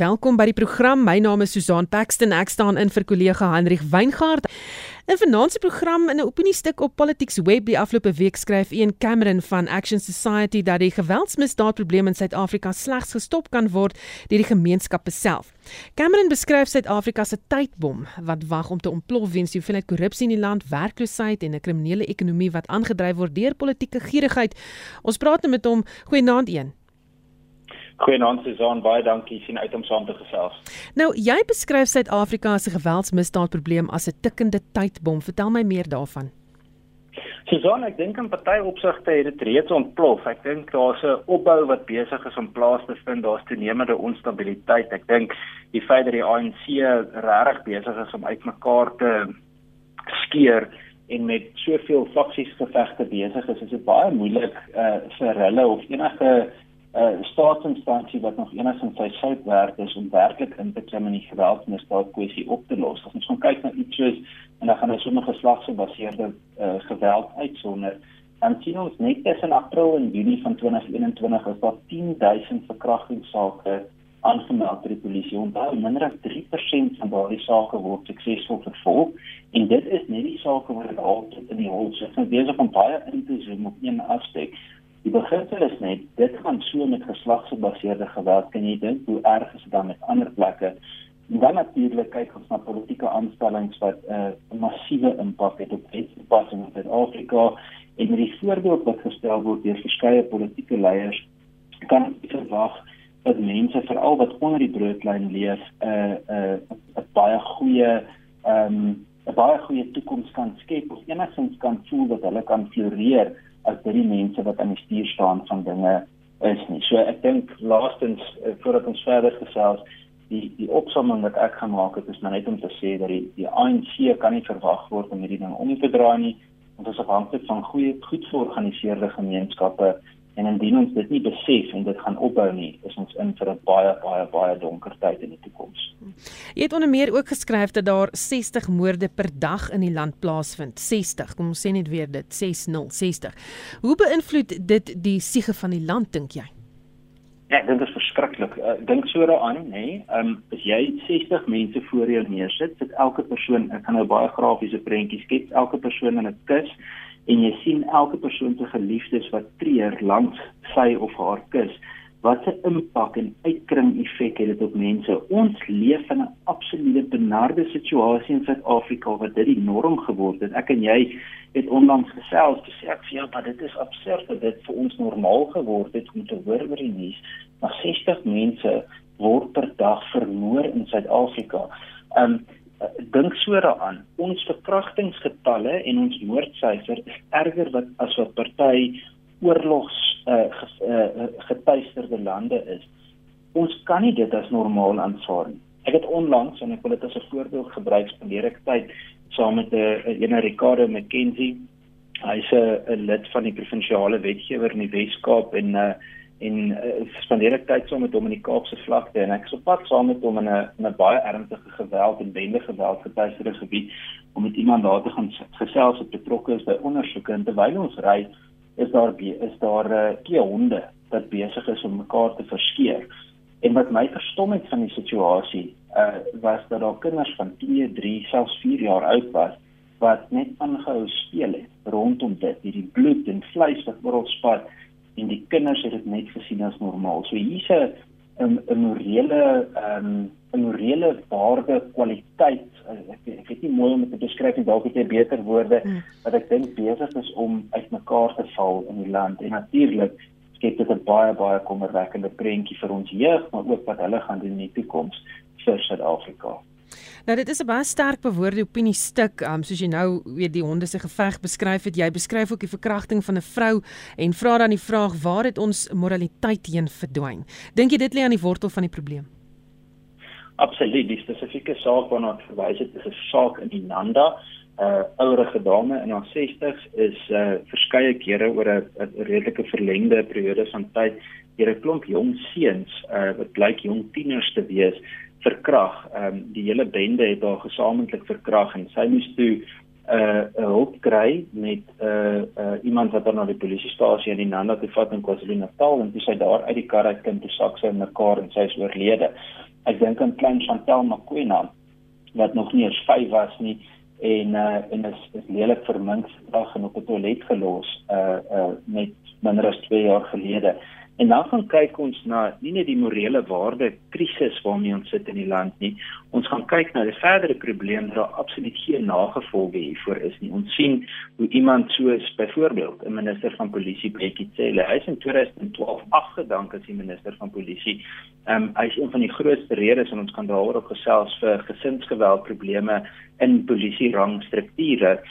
Welkom by die program. My naam is Susan Paxton. Ek staan in vir kollega Hendrik Weingart. In vanaand se program in 'n opiniestuk op Politics Web die afgelope week skryf Ian Cameron van Action Society dat die geweldsmisdaadprobleem in Suid-Afrika slegs gestop kan word deur die gemeenskappe self. Cameron beskryf Suid-Afrika se tydbom wat wag om te ontplof weens die hoeveelheid korrupsie in die land, werkloosheid en 'n kriminele ekonomie wat aangedryf word deur politieke gierigheid. Ons praat nou met hom. Goeienaand, Ian. Goeienaand Susan, baie dankie sien uit om saam te gesels. Nou, jy beskryf Suid-Afrika se geweldsmisdaadprobleem as 'n tikkende tydbom. Vertel my meer daarvan. Susan, ek dink in party opsigte het dit reeds ontplof. Ek dink daar's 'n opbou wat besig is om plaas te vind. Daar's toenemende onstabiliteit. Ek dink die feit dat die ANC regtig besig is om uitmekaar te skeer en met soveel faksies gevegte besig is, is dit baie moeilik uh, vir hulle of enige 'n uh, staatsinstansie wat nog enigsins sy sout werk is om werklik in te klim in die geweldsmisdaad kwessie op te los. As ons gaan kyk na iets soos en dan gaan ons sommer geslagsgebaseerde uh, geweld uitsonder. Dan sien ons net tussen April en Junie van 2021 is daar 10000 verkrachtingssake aangemeld by die polisie. Onthou, minder as 3% van daardie sake word suksesvol vervolg en dit is net die sake wat al tot in die hol sit. Ons besig om baie in te zoom op een aspek Die beginsel is net dit gaan so met geslagsgebaseerde geweld. Kan jy dink hoe erg is dit dan met ander plekke? En dan natuurlik kyk ons na politieke aanstellings wat 'n uh, massiewe impak het op wetstoepassing in Suid-Afrika. En met die voorbeeld wat gestel word deur verskeie politieke leiers kan verwag dat mense veral wat onder die broodlyn leef 'n uh, 'n uh, 'n baie goeie ehm um, 'n baie goeie toekoms kan skep of enigstens kan voel dat hulle kan floreer as dit die mense wat aan die stuur staan van dinge is nie. So ek dink laastens eh, voordat ons verder gesels die die opsomming wat ek gemaak het is maar net om te sê dat die die ANC kan nie verwag word om hierdie ding om te draai nie. Ons is afhanklik van goeie goed georganiseerde gemeenskappe En indien ons dit nie besef en dit gaan opbou nie, is ons in vir 'n baie baie baie donker tyd in die toekoms. Jy het onder meer ook geskryf dat daar 60 moorde per dag in die land plaasvind. 60, kom ons sê net weer dit 6060. Hoe beïnvloed dit die siege van die land dink jy? Ja, dit is verskriklik. Ek uh, dink so daaraan, nê. Nee. Ehm as jy 60 mense voor jou neersit, sit elke persoon, ek gaan nou baie grafiese prentjies skets, elke persoon in 'n kus en jy sien elke persoon se geliefdes wat treur langs sy of haar kus wat 'n impak en uitkring effek het dit op mense. Ons leef in 'n absolute benarde situasie in Suid-Afrika wat dit die norm geword het. Ek en jy het onlangs gesels gesê ek sê ja maar dit is absurd dat dit vir ons normaal geword het om te hoor oor die nuus maar 60 mense word per dag vermoor in Suid-Afrika. Um, dink so daaraan. Ons verkrachtingsgetalle en ons moordsyfer is erger wat as wat party oorlogs uh, uh, getuisterde lande is. Ons kan nie dit as normaal aanvaar nie. Ek het onlangs en ek wil dit as 'n voorbeeld gebruik spandeer ek tyd saam met 'n uh, ene Ricardo McKenzie. Hy's 'n lid van die provinsiale wetgewer in die Wes-Kaap en uh, en uh, spandeer ek tyd saam met hom in die Kaapse vlakte en ek is op pad saam met hom in 'n 'n baie ernstige geweld en bende geweld getuieerde gebied om met iemand daar te gaan gesels wat betrokke is by ondersoeke en terwyl ons ry is daar is daar uh, twee honde wat besig is om mekaar te verskeer. En wat my verstom het van die situasie uh, was dat daar kinders van 2, 3, selfs 4 jaar oud was wat net aangehou speel het rondom dit hierdie bloed en vleis wat oral spat en die kinders het dit net gesien as normaal. So hier's 'n 'n morele ehm um, 'n morele waarde kwaliteit. Ek ek weet nie mooi om dit te beskryf nie, dalk het jy beter woorde hmm. wat ek dink besig is om uitmekaar te val in die land. En natuurlik skep dit 'n baie baie kommerwekkende prentjie vir ons jeug, maar ook wat hulle gaan doen in die toekoms vir Suid-Afrika. Nou dit is 'n baie sterk bewoorde opinie stuk, um, soos jy nou weet die honde se geveg beskryf het. Jy beskryf ook die verkrachting van 'n vrou en vra dan die vraag waar het ons moraliteit heen verdwyn? Dink jy dit lê aan die wortel van die probleem? Absoluut, die spesifieke saak waarna ek verwys het, is 'n saak in Inanda. 'n uh, ouerige dame in haar 60's is uh, verskeie kere oor 'n redelike verlengde periode van tyd deur 'n klomp jong seuns uh, wat blyk jong tieners te wees verkrag. Ehm um, die hele bende het haar gesamentlik verkrag en sy moes toe 'n uh, 'n hulp kry met 'n uh, uh, iemand wat haar na die polisiestasie in Nanda toe vat in KwaZulu-Natal en toe sy daar uit die kar uit kind toe sak sy in mekaar en sy is oorlede. Ek dink aan klein Chantel Makwena wat nog nie eens 5 was nie en uh, en is, is lelik vermink vandag en op 'n toilet gelos uh uh net minder as 2 jaar gelede. En dan gaan kyk ons na nie net die morele waarde krisis waarmee ons sit in die land nie. Ons gaan kyk na 'n verdere probleem waar absoluut geen nagevolge hiervoor is nie. Ons sien hoe iemand soos byvoorbeeld 'n minister van polisie Bekkie Cele, hy is in 2012 afgedank as die minister van polisie. Ehm um, hy is een van die grootste redes en ons kan daaroor op gesels vir gesinsgeweld probleme in polisie rangstrukture.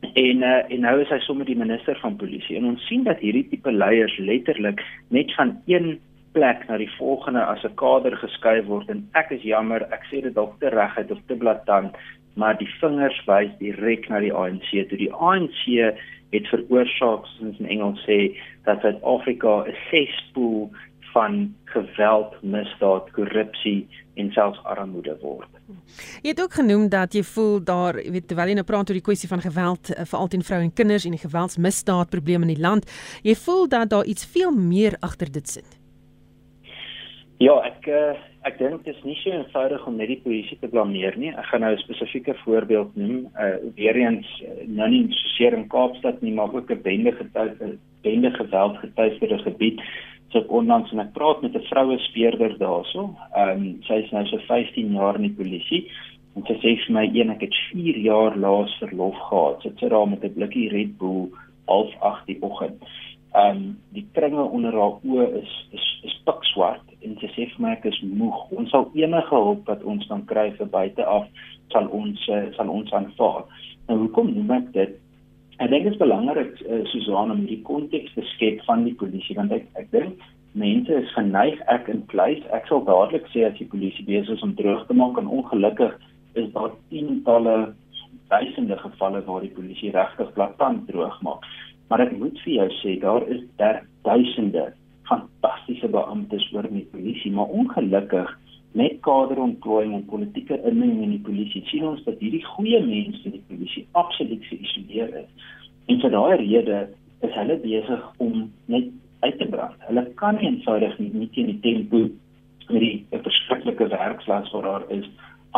En uh, en nou is hy sommer die minister van polisie en ons sien dat hierdie tipe leiers letterlik net van een plek na die volgende as 'n kader geskuif word. En ek is jammer ek sê dit dalk te reguit of te blaatant maar die vingers wys direk na die ANC toe. Die ANC het veroorsaak soos in Engels sê dat Suid-Afrika 'n cesspool van geweld, misdaad, korrupsie en selfs armoede word. Jy het ook genoem dat jy voel daar, jy weet terwyl jy nou praat oor die kwessie van geweld eh, veral teen vroue en kinders en die geweldsmisdaad probleme in die land, jy voel dat daar iets veel meer agter dit sit. Ja, ek uh, ek dink dit is nie so eenvoudig om net die polisie te blameer nie. Ek gaan nou 'n spesifieke voorbeeld noem. Uh weer eens nou nie so in Kaapstad nie, maar ook 'n bende getuie bende geweld getuiede gebied sit onlangs en ek praat met 'n vroue speurder daarso. Ehm um, sy is nou so 15 jaar in die polisie en sy sê vir my een ek het 4 jaar laas verlof gehad. Sit sy daar met 'n blikkie Red Bull half 8 die oggend. Ehm um, die kringe onder haar oë is is is pikswart en sy sê vir my ek is moeg. Ons sal enige hulp wat ons kan kry vir buite af sal ons uh, sal ons aanvaar. Nou hoekom noem ek dit? Ek dink dit is belangrik uh, Susan om hierdie konteks te skep van die polisie want ek ek dink mense is geneig ek in pleis ek sal dadelik sê as die polisie besig is om droog te maak en ongelukkig is daar tientalle duisende gevalle waar die polisie regtig blaatant droog maak. Maar ek moet vir jou sê daar is daar duisende fantastiese beamptes oor in die polisie, maar ongelukkig met kaderontplooiing en politieke inmenging in die polisie sien ons dat hierdie goeie mense in die polisie absoluut geïsoleer is. En vir daai rede is hulle besig om net uit te brand. Hulle kan nie eenvoudig nie nie teen die tempo met die verskriklike werkslas wat daar is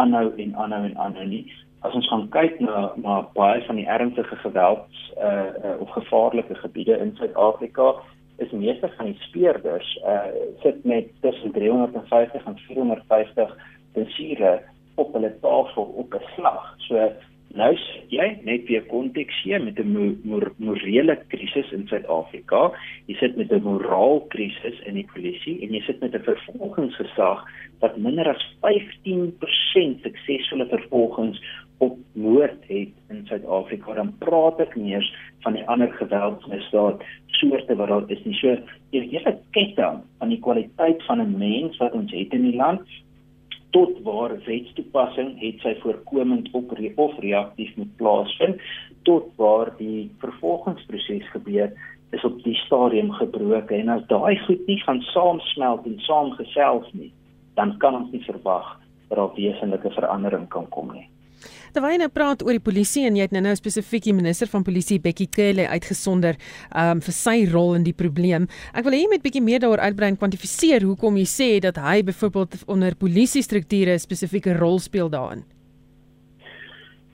aanhou en aanhou en aanhou nie. As ons gaan kyk na na baie van die ernstige gewelds uh, uh of gevaarlike gebiede in Suid-Afrika, is meeste van die speurders uh sit met tussen 350 en 450 bensiere op hulle tafel op 'n slag. So nou jy net weer konteks hier met 'n morele krisis in Suid-Afrika. Jy sit met 'n moraal krisis in die polisie en jy sit met 'n vervolgingsgesag wat minder as 15% suksesvolle vervolgings op moord het in Suid-Afrika. Dan praat ek nie eens van die ander geweldsmisdaad soorte wat daar is nie. So die hele ketting van die kwaliteit van 'n mens wat ons het in die land tot waar wetstoepassing het sy voorkomend op of reaktief moet plaasvind tot waar die vervolgingsproses gebeur is op die stadium gebroke en as daai goed nie gaan saamsmelt en saamgesels nie dan kan ons nie verwag dat daar wesenlike verandering kan kom nie Terwyl jy nou praat oor die polisie en jy het nou nou spesifiek die minister van polisie Bekkie Cele uitgesonder um, vir sy rol in die probleem. Ek wil hê jy moet bietjie meer daaroor uitbrei en kwantifiseer hoekom jy sê dat hy byvoorbeeld onder polisie strukture 'n spesifieke rol speel daarin.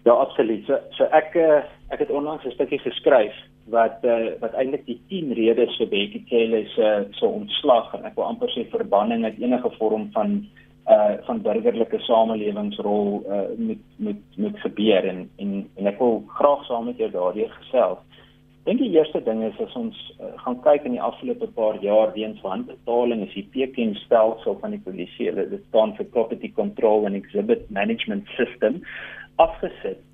Ja, absoluut. So, so ek uh, ek het onlangs 'n stukkie geskryf wat uh, wat eintlik die 10 redes vir Bekkie Cele se so ontslag en ek wil amper sê verbanning uit enige vorm van uh van burgerlike samelewingsrol uh moet moet moet gebeur en en en ek wil graag saam met jou daardie gesels. Dink die eerste ding is as ons uh, gaan kyk in die afgelope paar jaar weens wanbetaling is die PKM stelsel van die polisie, hulle dit staan vir Property Control and Exhibit Management System afgesit.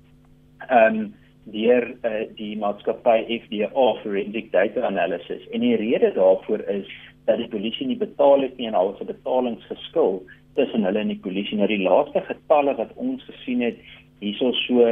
Ehm um, deur uh, die maatskappy FDA Forensic Data Analysis. En die rede daarvoor is dat die polisie nie betaal het nie en al se betalings geskil tussen hulle en die polisie. Nou die laaste getalle wat ons gesien het hierso so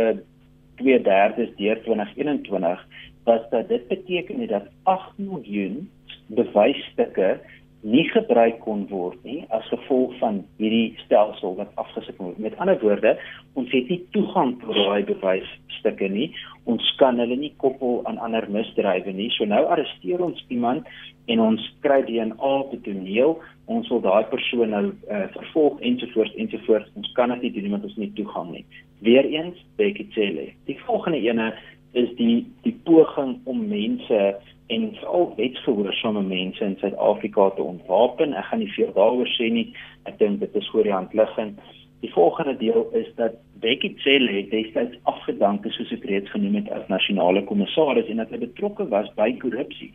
2/3 deur 2021 was dat dit beteken dat 8 miljoen bewysstukke nie gebruik kon word nie as gevolg van hierdie stelsel wat afgesit word. Met ander woorde, ons het nie toegang tot daai bewysstukke nie. Ons kan hulle nie koppel aan ander misdrywe nie. So nou arresteer ons iemand en ons kry DNA op die toneel, ons wil daai persoon nou uh, vervolg ensovoorts ensovoorts. Ons kan dit nie doen omdat ons nie toegang nie. Weereens Bekitsele die volgende ene is die die poging om mense en veral wetsgehoorsame mense in Suid-Afrika te ontwapen. Ek gaan nie veel daaroor sê nie. Ek dink dit is voor die hand liggend. Die volgende deel is dat Bekitsele destyds afgedank is soos ek reeds genoem het as nasionale kommissaris en dat hy betrokke was by korrupsie.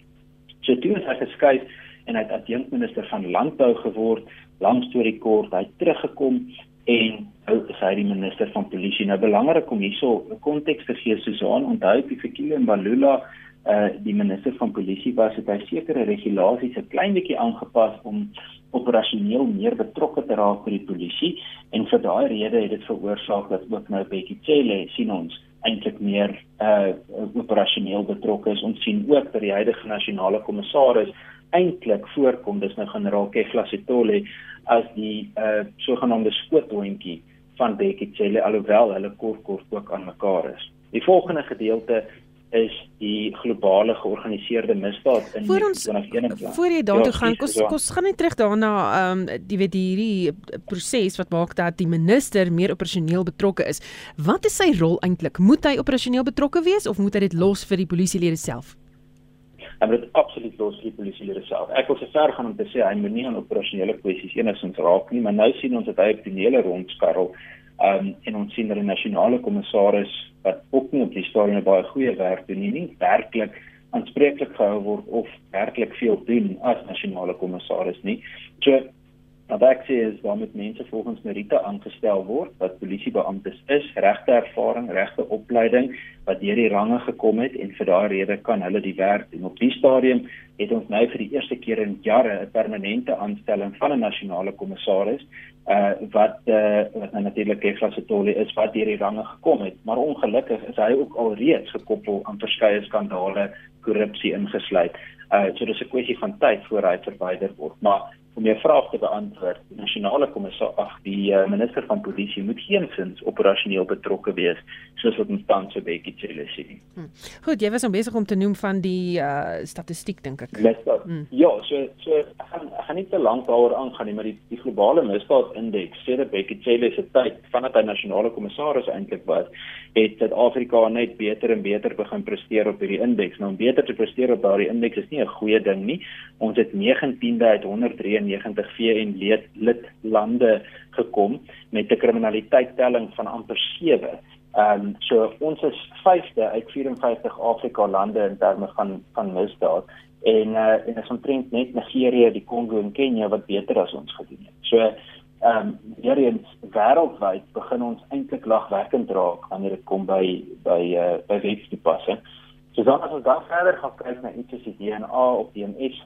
So toe is hy geskuif en hy het adjunkminister van landbou geword. Lang storie kort, hy teruggekom en nou is hy die minister van polisie. Nou belangrik om hierso 'n konteks te gee Susan, onthou die Fikile Mbalula uh die minister van polisie was het hy sekere regulasies 'n klein bietjie aangepas om operasioneel meer betrokke te raak by die polisie en vir daai rede het dit veroorsaak dat ook nou Bekkie Cele sien ons eintlik meer uh operasioneel betrokke is. Ons sien ook dat die huidige nasionale kommissaris eintlik voorkom dis nou generaal Kefla Sitole as die uh sogenaamde skoothondjie van Bekkie Cele alhoewel hulle kort kort ook aan mekaar is. Die volgende gedeelte is die globale georganiseerde misdaad in voor ons, 2021. Voor jy daartoe ja, gaan, kos kos gaan net terug daarna ehm um, die weet hierdie proses wat maak dat die minister meer operasioneel betrokke is. Wat is sy rol eintlik? Moet hy operasioneel betrokke wees of moet hy dit los vir die polisielede self? En dit absoluut los die polisielede self. Ek wil se ver gaan om te sê hy moet nie aan operasionele kwessies enigsins raak nie, maar nou sien ons dat hy op die hele rondskarrel um, en ons sien dat die nasionale kommissaris wat ook nie op die stadium baie goeie werk doen nie, nie werklik aanspreeklik gehou word of werklik veel doen as nasionale kommissaris nie. So Maar ek sê is waar met mense volgens meriete aangestel word wat polisiebeamptes is, regte ervaring, regte opleiding wat deur die range gekom het en vir daardie rede kan hulle die werk doen. Op die stadium het ons nou vir die eerste keer in jare 'n permanente aanstelling van 'n nasionale kommissaris uh wat uh wat nou natuurlik Kefla Setoli is wat deur die range gekom het, maar ongelukkig is hy ook al reeds gekoppel aan verskeie skandale, korrupsie ingesluit. Uh so dis 'n kwessie van tyd voor hy verwyder word, maar om jou vraag te beantwoord. Die nasionale kommissaris, ag, die uh, minister van polisie moet geensins operasioneel betrokke wees soos wat ons tans so baie gesê het. Hm. Goed, jy was nou besig om te noem van die uh statistiek dink ek. Misdaad. Hm. Ja, so so ek gaan ek gaan nie te lank daaroor aangaan nie, maar die die globale misdaadindeks sê dat Becky Cele se tyd vanaf hy nasionale kommissaris eintlik was, het Suid-Afrika net beter en beter begin presteer op hierdie indeks. Nou om beter te presteer op daardie indeks is nie 'n goeie ding nie. Ons het 19de uit 103 93 VN lid lid lande gekom met 'n kriminaliteitstelling van amper 7. Ehm um, so ons is 5de uit 54 Afrika lande in terme van van misdaad en uh, en ons omtrent net Nigerië, die Kongo en Kenia wat beter as ons gedoen het. So ehm um, weer eens wêreldwyd begin ons eintlik lagwekkend raak wanneer dit kom by by uh, by wetstoepassing. So dan as ons dan verder gaan kyk na iets soos die DNA of die MS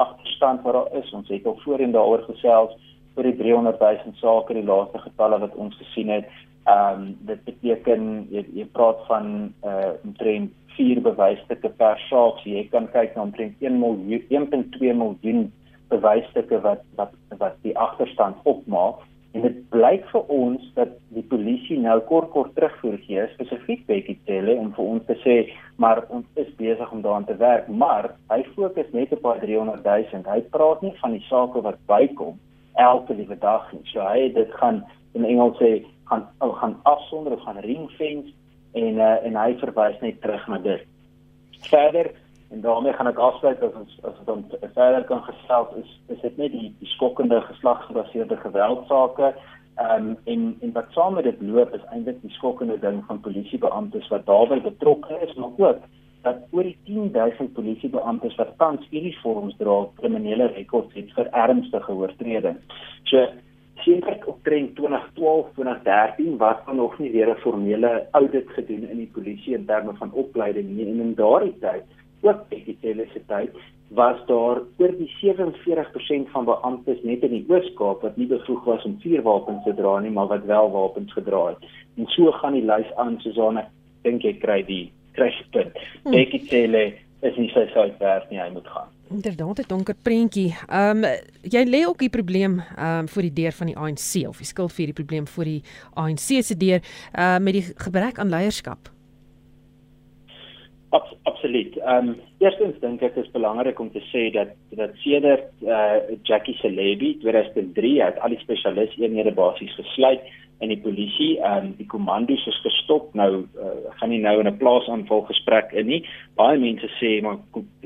agterstand wat daar is, ons het al voorheen daaroor gesels vir die 300 000 sake die laaste getalle wat ons gesien het. Ehm um, dit beteken jy, jy praat van uh omtrent 4 bewysstukke per saak. So jy kan kyk na omtrent 1 miljoen 1.2 miljoen bewysstukke wat wat wat die agterstand opmaak. En dit blyk vir ons dat die polisie nou kort kort terugvoer gee spesifiek by Kitele om vir ons te sê maar ons is besig om daaraan te werk, maar hy fokus net op daai 300 000. Hy praat nie van die sake wat bykom elke liewe dag nie. So hy dit gaan in Engels sê gaan gaan afsonder of gaan ringfence en uh, en hy verwys net terug na dit. Verder En daarmee gaan ek afsluit as ons as ons dan verder kan gesels is is dit net die, die skokkende geslagsgebaseerde geweldsake um, en en wat saam met dit loop is eintlik die skokkende ding van polisiebeamptes wat daarbey betrokke is maar ook dat oor die 10000 polisiebeamptes wat tans uniforms dra kriminele rekords het vir ernstige oortredings. So seker op trend 2012 2013 was daar nog nie weer 'n formele audit gedoen in die polisie in terme van opleiding nie en in daardie tyd ook digitale tyd was daar oor die 47% van beamptes net in die Oos-Kaap wat nie bevoeg was om vuurwapens te dra nie, maar wat wel wapens gedra het. En so gaan die lys aan ek dink ek kry die kruispunt. Hmm. Digitale is nie so sou werk nie, hy moet gaan. Inderdaad, 'n donker prentjie. Ehm um, jy lê ook die probleem ehm um, voor die deur van die ANC of jy skuld vir die probleem voor die ANC se deur uh met die gebrek aan leierskap. Abs absoluut. Ehm um, eerstens dink ek dit is belangrik om te sê dat dat sedert uh, Jackie Celebi 2003 het al die spesialiste eenhede basies gesluit in die polisie. Ehm um, die kommandos is gestop. Nou uh, gaan nie nou in 'n plaasaanval gesprek in nie. Baie mense sê maar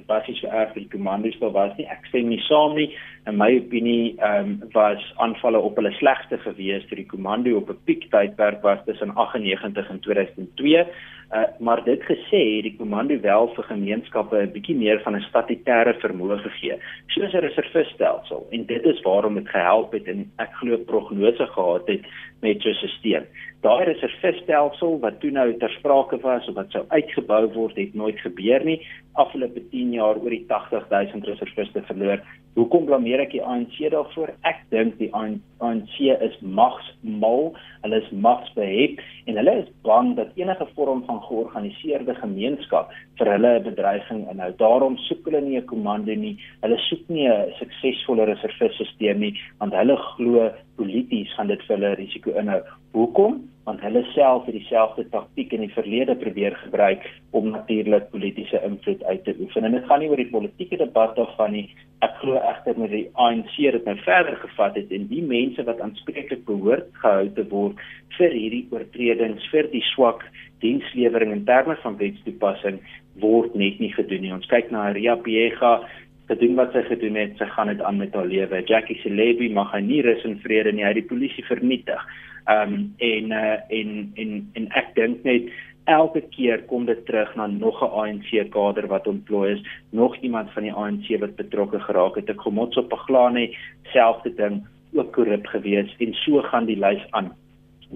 basies vir erg die kommandos daar was nie. Ek stem nie saam nie. In my opinie ehm um, was aanvalle op hulle slegste gewees toe die komando op 'n piek tydperk was tussen 98 en 2002. Uh, maar dit gesê het die komando wel vir gemeenskappe 'n bietjie meer van 'n statutêre vermoë gegee, soos 'n reservistelsel en dit is waarom dit gehelp het en ek glo prognose gehad het met so 'n stelsel. Daai reservistelsel wat toe nou ter sprake was of wat sou uitgebou word, het nooit gebeur nie. Afgelope 10 jaar oor die 80000 reserviste verloor. Hoekom blameer ek die ANC daarvoor? Ek dink die ANC is magsmal, hulle is magsbehep en hulle is bang dat enige vorm van georganiseerde gemeenskap vir hulle 'n bedreiging inhou. Daarom soek hulle nie 'n komando nie. Hulle soek nie 'n suksesvolle reservistesisteem nie, want hulle glo polities gaan dit vir hulle risiko inhou. Hoekom? Want hulle self het dieselfde taktiek in die verlede probeer gebruik om natuurlik politieke invloed uit te oefen. En dit gaan nie oor die politieke debat of van nie. Ek glo egter met die ANC dit nou verder gevat het en die mense wat aanspreeklik behoort gehou te word vir hierdie oortredings vir die swak dienslewering in terme van wetstoepassing word net nie gedoen nie. Ons kyk na Ria Piega gedoen wat sy gedoen het, sy gaan dit aan met haar lewe. Jackie Celebi mag hy nie rus en vrede nie, hy het die polisie vernietig. Ehm um, en uh, en en en ek dink net elke keer kom dit terug na nog 'n ANC kader wat ontplooi is, nog iemand van die ANC wat betrokke geraak het. Ek gemots op Paglane selfde ding ook korrup gewees en so gaan die lys aan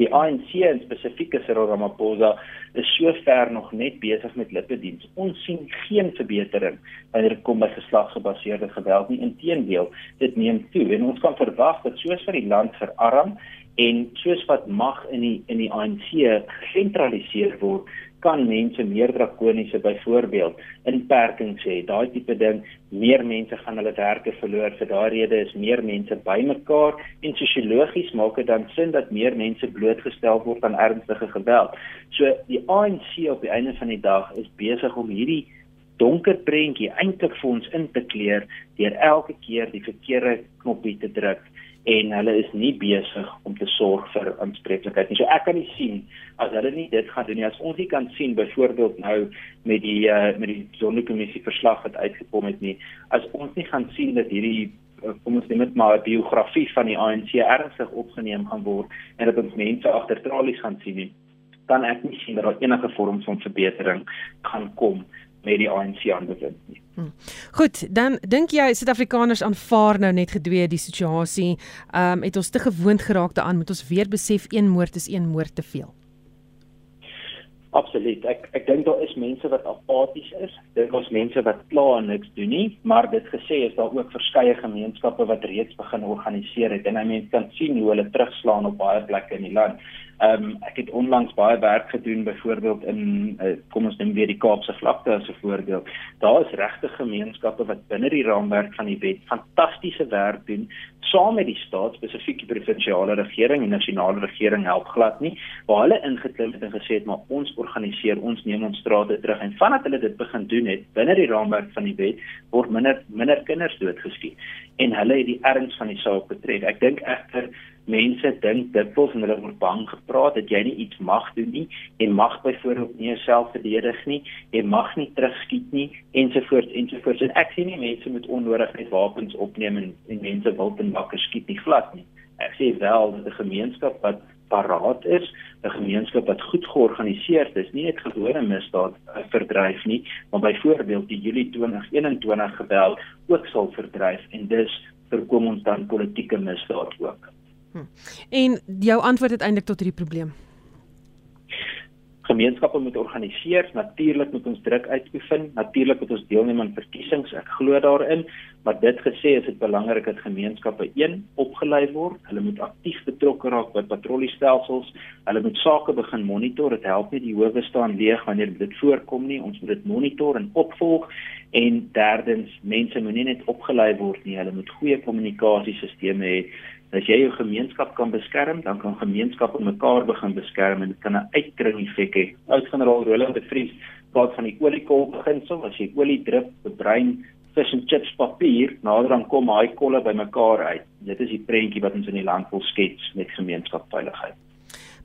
die ANC en spesifiek Cyril Ramaphosa is sover nog net besig met lippediens. Ons sien geen verbetering wanneer dit kom by geslagsgebaseerde geweld nie. Inteendeel, dit neem toe en ons kan verwag dat soos vir die land verarm en soos wat mag in die in die ANC gesentraliseer word, kan mense meer drakoniese byvoorbeeld inperkings hê. Daai tipe ding, meer mense gaan hulle werke verloor. Vir daai rede is meer mense bymekaar en sosiologies maak dit dan sin dat meer mense blootgestel word aan ernstige geweld. So die ANC op die einde van die dag is besig om hierdie donker prentjie eintlik vir ons in te kleur deur elke keer die verkeerde knoppie te druk en hulle is nie besig om te sorg vir aanspreeklikheid nie. So ek kan nie sien as hulle nie dit gaan doen nie. As ons nie kan sien byvoorbeeld nou met die uh, met die sondekommissie verslag wat uitgekom het nie, as ons nie gaan sien dat hierdie uh, kom ons net maar 'n biografie van die ANC ernstig opgeneem gaan word en dat ons mense agter tralies gaan sien nie, kan ek nie sien dat daar enige vorm van verbetering kan kom met die ANC aanbevind nie. Hmm. Goed, dan dink jy Suid-Afrikaners aanvaar nou net gedwee die situasie. Ehm um, het ons te gewoond geraak daaraan moet ons weer besef een moord is een moord te veel. Absoluut. Ek ek dink daar is mense wat apaties is. Dit is mense wat klaar niks doen nie, maar dit gesê is daar ook verskeie gemeenskappe wat reeds begin organiseer het en mense kan sien hoe hulle terugslaan op baie plekke in die land. Ehm um, ek het onlangs baie werk gedoen byvoorbeeld in uh, kom ons neem weer die Kaapse vlakte as 'n voorbeeld. Daar is regte gemeenskappe wat binne die raamwerk van die wet fantastiese werk doen saam met die staat, spesifiek die provinsiale regering en nasionale regering help glad nie, waar hulle ingeklim het en gesê het maar ons organiseer, ons neem ons strate terug en vandat hulle dit begin doen het binne die raamwerk van die wet word minder minder kinders doodgeskiet en hulle het die erns van die saak betref. Ek dink egter mense dink dikwels en hulle word bang gepraat dat jy nie iets mag doen nie en mag byvoorbeeld nie jouself verdedig nie jy mag nie terugskiet nie ensovoorts ensovoorts. En ek sien nie mense moet onnodig net wapens opneem en, en mense wil ten bakke skiet nie glad nie. Ek sê wel dat 'n gemeenskap wat paraat is 'n gemeenskap wat goed georganiseerd is nie net gewone misdaad uh, verdryf nie maar byvoorbeeld die Julie 2021 geweld ook sal verdryf en dus voorkom ons dan politieke misdaad ook Hm. En jou antwoord uiteindelik tot hierdie probleem. Gemeenskappe moet organiseer, natuurlik moet ons druk uitoefen, natuurlik moet ons deelneem aan verkiesings. Ek glo daarin, maar dit gesê is dit belangrik dat gemeenskappe een opgelei word. Hulle moet aktief betrokke raak by patrolliestelsels. Hulle moet sake begin monitor. Dit help nie die howe staan leeg wanneer dit voorkom nie. Ons moet dit monitor en opvolg. En derdens, mense moet nie net opgelei word nie. Hulle moet goeie kommunikasiesisteme hê As jy jou gemeenskap kan beskerm, dan kan gemeenskappe mekaar begin beskerm en dit kan 'n uitkring effek hê. Oud-generaal Roland de Vries praat van die oliekol beginsel, as jy olie drup, bedrein fish and chips papier, nader dan kom daai kolle bymekaar uit. Dit is die prentjie wat ons in die land wil skets met gemeenskapsveiligheid.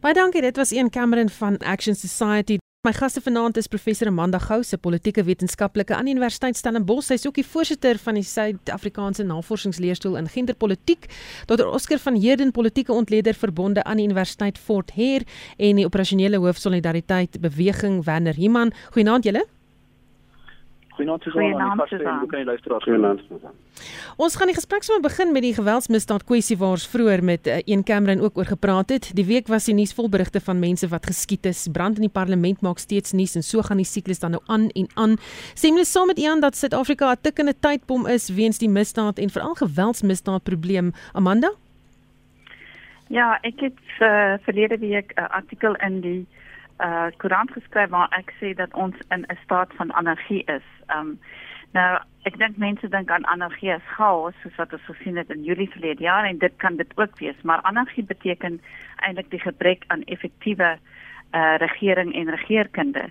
Baie dankie, dit was een Cameron van Action Society. My gaste vanaand is professor Amanda Gou, se politieke wetenskaplike aan Universiteit Stellenbosch. Sy is ook die voorsitter van die Suid-Afrikaanse Navorsingsleerstoel in genderpolitiek. Dr. Oscar van Heerden, politieke ontleder verbonde aan die Universiteit Fort Hare en die operasionele hoof solidariteit beweging Werner Himan. Goeienaand julle. Goeienaand Susan. Hoe kan jy luister? Goeienaand. Ons gaan die gesprek sommer begin met die geweldsmisdaad kwessie waar ons vroeër met uh, een Cameron ook oor gepraat het. Die week was die nuus vol berigte van mense wat geskiet is. Brand in die parlement maak steeds nuus en so gaan die siklus dan nou aan en aan. Sê mens saam met Ian dat Suid-Afrika 'n tikkende tydbom is weens die misdaad en veral geweldsmisdaad probleem. Amanda? Ja, ek het uh, verlede week 'n artikel in die uh koerant geskryf waar ek sê dat ons in 'n staat van anargie is. Um nou ek dink mense dink aan anargie as chaos soos wat ons gesien het in Julie verlede jaar en dit kan dit ook wees, maar anargie beteken eintlik die gebrek aan effektiewe uh regering en regeringskunde.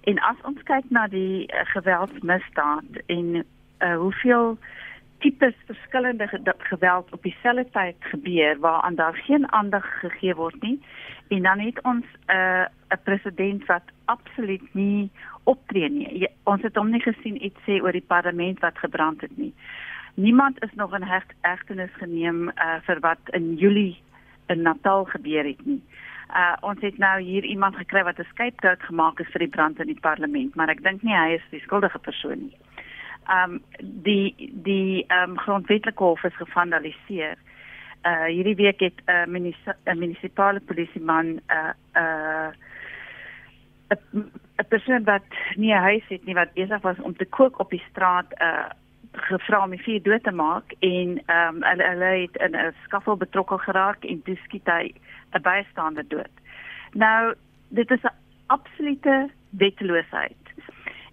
En as ons kyk na die uh, geweldsmisdaad en uh hoeveel tipes verskillende geweld op dieselfde tyd gebeur waaraan daar geen aandag gegee word nie en dan het ons 'n uh, 'n president wat absoluut nie optree nie. Jy, ons het hom nie gesien iets sê oor die parlement wat gebrand het nie. Niemand is nog in hecht, hegtenis geneem uh, vir wat in Julie in Natal gebeur het nie. Uh, ons het nou hier iemand gekry wat 'n skeipgout gemaak het vir die brand in die parlement, maar ek dink nie hy is die skuldige persoon nie um, die die um, grondwetlike hof is gevandaliseer. Uh hierdie week het 'n uh, munis munisipale polisieman 'n uh, uh 'n persoon wat nie 'n huis het nie wat besig was om te kook op die straat uh gevra om die vuur dood te maak en ehm um, hulle hulle het in 'n skaffel betrokke geraak en toe skiet hy 'n bystander dood. Nou dit is 'n absolute wetteloosheid.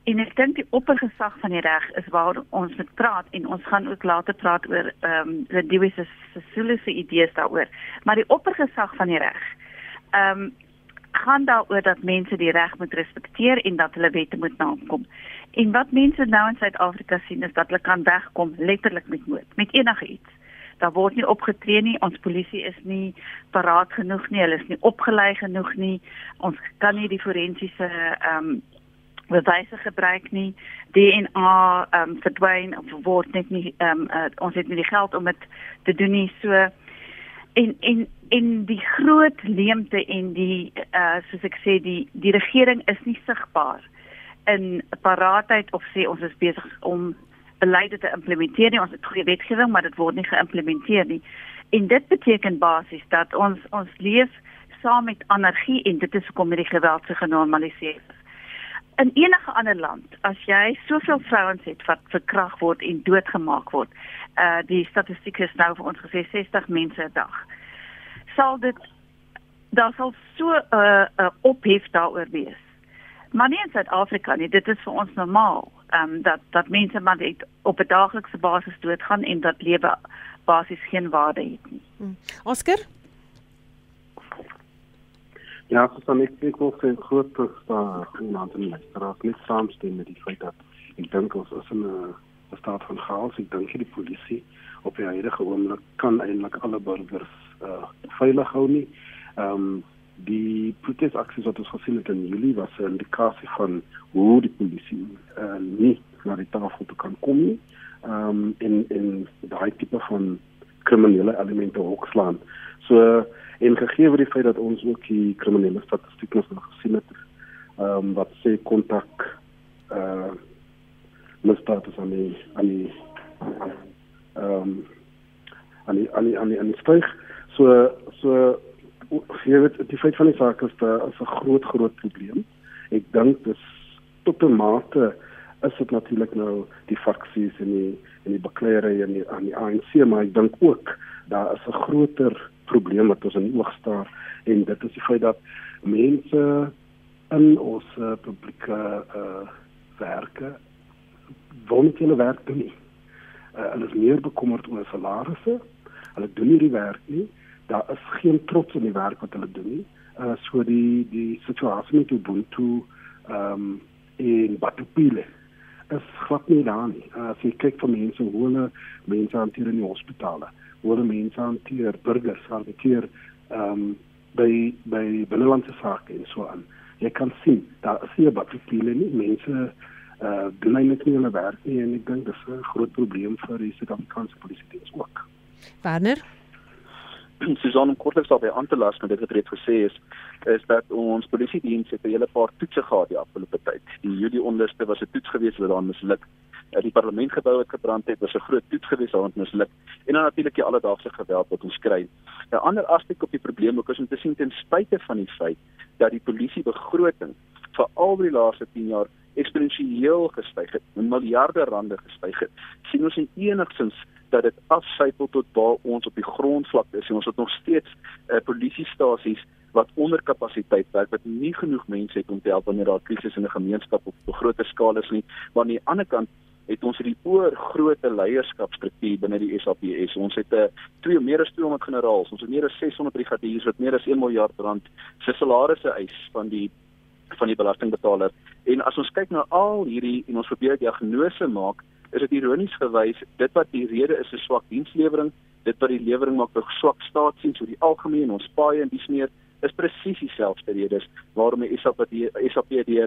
En ek dink die oppergesag van die reg is waar ons moet praat en ons gaan ook later praat oor ehm um, die Dewese Sesule se idees daaroor. Maar die oppergesag van die reg ehm um, gaan daaroor dat mense die reg moet respekteer en dat hulle wette moet nakom. En wat mense nou in Suid-Afrika sien is dat hulle kan wegkom letterlik met moord, met enige iets. Daar word nie opgetree nie, ons polisie is nie paraat genoeg nie, hulle is nie opgelei genoeg nie. Ons kan nie die forensiese ehm um, bewyse gebruik nie. DNA ehm um, verdwyn of word net nie ehm um, uh, ons het nie die geld om dit te doen nie. So en en en die groot leemte en die uh, soos ek sê die die regering is nie sigbaar in paraatheid of sê ons is besig om beleide te implementeer nie. Ons het goeie wetgewing maar dit word nie geïmplementeer nie. En dit beteken basies dat ons ons leef saam met anargie en dit is hoekom hierdie geweld so genormaliseer is in enige ander land as jy soveel vrouens het wat verkragt word en doodgemaak word uh die statistiek is nou vir ons gesê 60 mense 'n dag sal dit daar sal so 'n uh, uh, ophef daaroor wees. Maar nie in Suid-Afrika nie dit is vir ons normaal um dat dat mense maar net op 'n daaglikse basis doodgaan en dat lewe basies geen waarde het nie. Hmm. Oscar Ja, so dan ek ek wil sê groot verstaan iemand in my straat nie saamstem met die feit dat ek dink ons is in 'n staat van chaos. Ek dink die polisie op die huidige oomblik kan eintlik alle burgers uh, veilig hou nie. Ehm um, die protesaksies wat ons gesien het in Julie was 'n indikasie van hoe die polisie uh, nie na die tafel toe kan kom nie. Ehm um, in in daai tipe van kriminele elemente hoekslaan. So uh, en gegee word die feit dat ons ook die kriminele statistiek nog gesien het ehm um, wat sê kontak uh, misdaad is aan die aan die ehm um, aan die aan die aan die aan die styg. So so jy weet die feit van die saak is 'n groot groot probleem. Ek dink dis tot 'n mate is dit natuurlik nou die faksies en die en die bekleierery en die aan die ANC maar ek dink ook daar is 'n groter probleem wat ons in oog staar en dit is die feit dat mense in ons uh, publieke uh, werke wonk hulle werk doen nie. Uh, hulle is meer bekommerd oor salarisse. Hulle doen nie die werk nie. Daar is geen trots in die werk wat hulle doen nie. Uh, so die die situasie met Ubuntu ehm um, en batupile is glad nie daar nie. As jy kyk vir mense hoe hulle mense hanteer in die hospitale, hoe mense hanteer, burgers hanteer ehm um, by by binnelandse sake en so aan. Jy kan sien daar is nie batupile nie. Mense uh doen eintlik nie hulle werk nie en ek dink dis 'n groot probleem vir die Suid-Afrikaanse polisie diens ook. Werner Susan om kortliks daarby aan te las met dit wat reeds gesê is is dat ons polisie diens het 'n hele paar toetse gehad die afgelope tyd. Die Julie onluste was 'n toets geweest wat daan misluk. Uh, die parlementgebou het gebrand het, was 'n groot toets geweest wat misluk. En dan natuurlik die alledaagse geweld wat ons kry. 'n Ander aspek op die probleem ook is om te sien ten spyte van die feit dat die polisie begroting vir al die laaste 10 jaar eksponensieel gestyg het, miljarde rande gestyg het. sien ons nie enigsins dat dit afsypel tot waar ons op die grondvlak is. En ons het nog steeds uh, polisiestasies wat onder kapasiteit werk wat nie genoeg mense het om te help wanneer daar krisis in 'n gemeenskap op 'n groter skaal is nie. Maar aan die ander kant het ons hierdie oor groot leierskapstruktuur binne die SAPS. Ons het 'n uh, twee meer as 200 generaals, ons het meer as 600 brigadiers wat meer as 1 miljard rand se salarisse eis van die van die belastingbetaler. En as ons kyk na al hierdie en ons probeer diagnose maak, is dit ironies gewys dit wat die rede is 'n swak dienslewering, dit wat die lewering maak 'n swak staatsdiens oor die algemeen ons paaie en dis meer is presies dieselfde redes waarom die SAPD SAPD die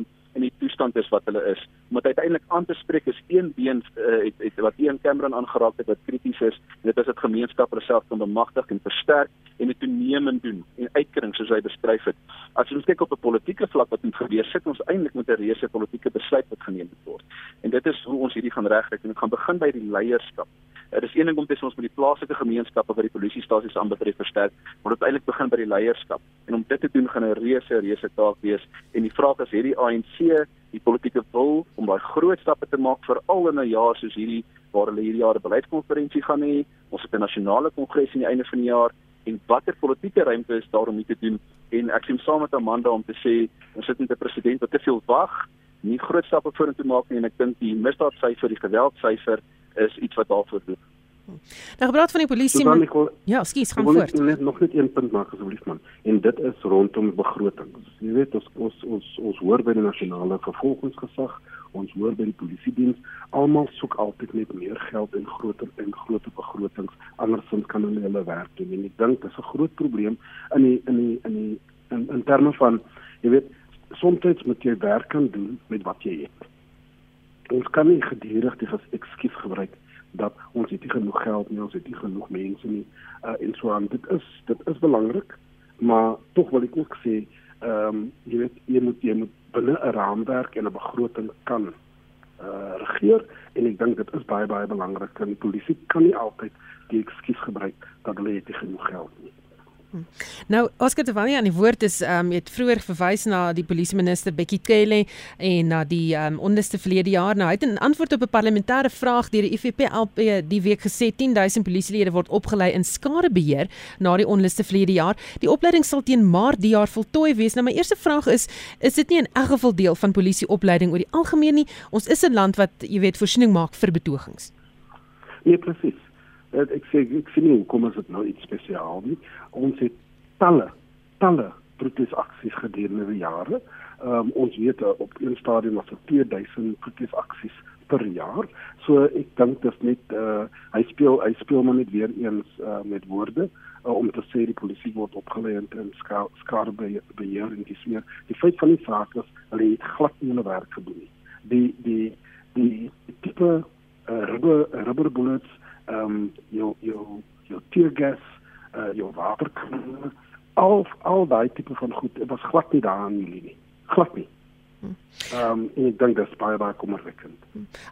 toestand is wat hulle is. Dit uiteindelik aan te spreek is een been uh, het, het wat een Cameron aangeraak het wat krities is en dit is dit gemeenskap self kan bemagtig en versterk en dit toenemend doen en uitkring soos hy beskryf het. As ons kyk op 'n politieke vlak wat moet gebeur, sit ons eintlik met 'n reuse politieke besluit wat geneem moet word. En dit is hoe ons hierdie gaan regkry en dit gaan begin by die leierskap. Dit is een ding om te sê ons moet die plaaslike gemeenskappe wat die polisiestasies aanbetref versterk, maar dit eintlik begin by die leierskap. En om dit te doen gaan 'n reuse reuse taak wees. En die vraag is hierdie ANC die politieke wil om daai groot stappe te maak veral in 'n jaar soos hierdie waar hulle hierdie jaar 'n beleidskonferensie gaan hê, ons het 'n nasionale kongres aan die einde van die jaar en watter politieke ruimte is daar om dit te doen? En ek sien saam met Amanda om te sê ons sit met 'n president wat te veel wag nie groot stappe vorentoe maak nie en ek dink die misdaadsyfer die geweldsyfer is iets wat daarvoor doen Nou gepraat van die polisie maar wil, Ja, skus, gaan voort. Ek wil net nog net een punt maak asseblief man. En dit is rondom begrotings. Jy weet ons ons ons ons hoor by die nasionale vervolgingsgesag, ons hoor by die polisie diens, almal soek altyd net meer geld en groter en groter begrotings. Andersins kan hulle hulle werk doen. En ek dink dit is 'n groot probleem in die in die in die in, in terme van jy weet soms moet jy werk kan doen met wat jy het. Ons kan nie gedurig die ekskuus gebruik dat ons het nie genoeg geld nie, ons het nie genoeg mense nie. Uh en so aan. Dit is dit is belangrik, maar tog wil ek ook sê, ehm um, jy weet jy moet jy moet binne 'n raamwerk en 'n begroting kan uh regeer en ek dink dit is baie baie belangrik. Die polisie kan nie altyd die ekskuus gebruik dat hulle het nie genoeg geld nie. Hm. Nou Oscar Tavani aan die woord is ehm um, het vroeër verwys na die polisieminister Bekkie Cele en na die ehm um, onderste verlede jaar. Nou hy het 'n antwoord op 'n parlementêre vraag deur die IFP-LP die week gesê 10000 polisielede word opgelei in skadebeheer na die onderste verlede jaar. Die opleiding sal teen Maart die jaar voltooi wees. Nou my eerste vraag is is dit nie in elk geval deel van polisieopleiding oor die algemeen nie? Ons is 'n land wat jy weet voorsiening maak vir betogings. Nee presies. Ek sê ek sien nie hoekom is dit nou iets spesiaal nie ons het talle talle protesaksies gedurende die jare. Ehm um, ons weet uh, op een stadium was dit 2000 protesaksies per jaar. So ek dink dit is net uh hy speel hy speel maar net weer eens uh met woorde uh, om te sê die polisie word opgelei in skare beheer en dis meer. Die feit van die saak is hulle het glad nie hulle werk gedoen nie. Die die die tipe uh, rubber rubber bullets um, jou jou jou tear gas uh jou waterkanne al al daai tipe van goed dit was glad nie daar in die nie glad nie Ehm um, ek dink dit is baie baie kommerwekkend.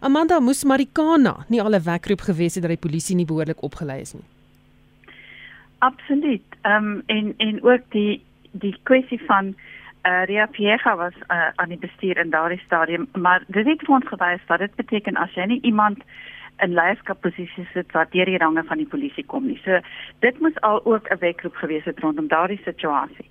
Amanda moes Marikana nie al 'n wekroep gewees het dat die polisie nie behoorlik opgelei is nie. Absoluut. Ehm um, en en ook die die kwessie van eh uh, Ria Piega was uh, aan die bestuur in daardie stadium, maar dit het vir ons gewys dat dit beteken as jy nie iemand in leierskapposisies sit wat deur die range van die polisie kom nie. So dit moes al ook 'n wekroep gewees het rondom daardie situasie.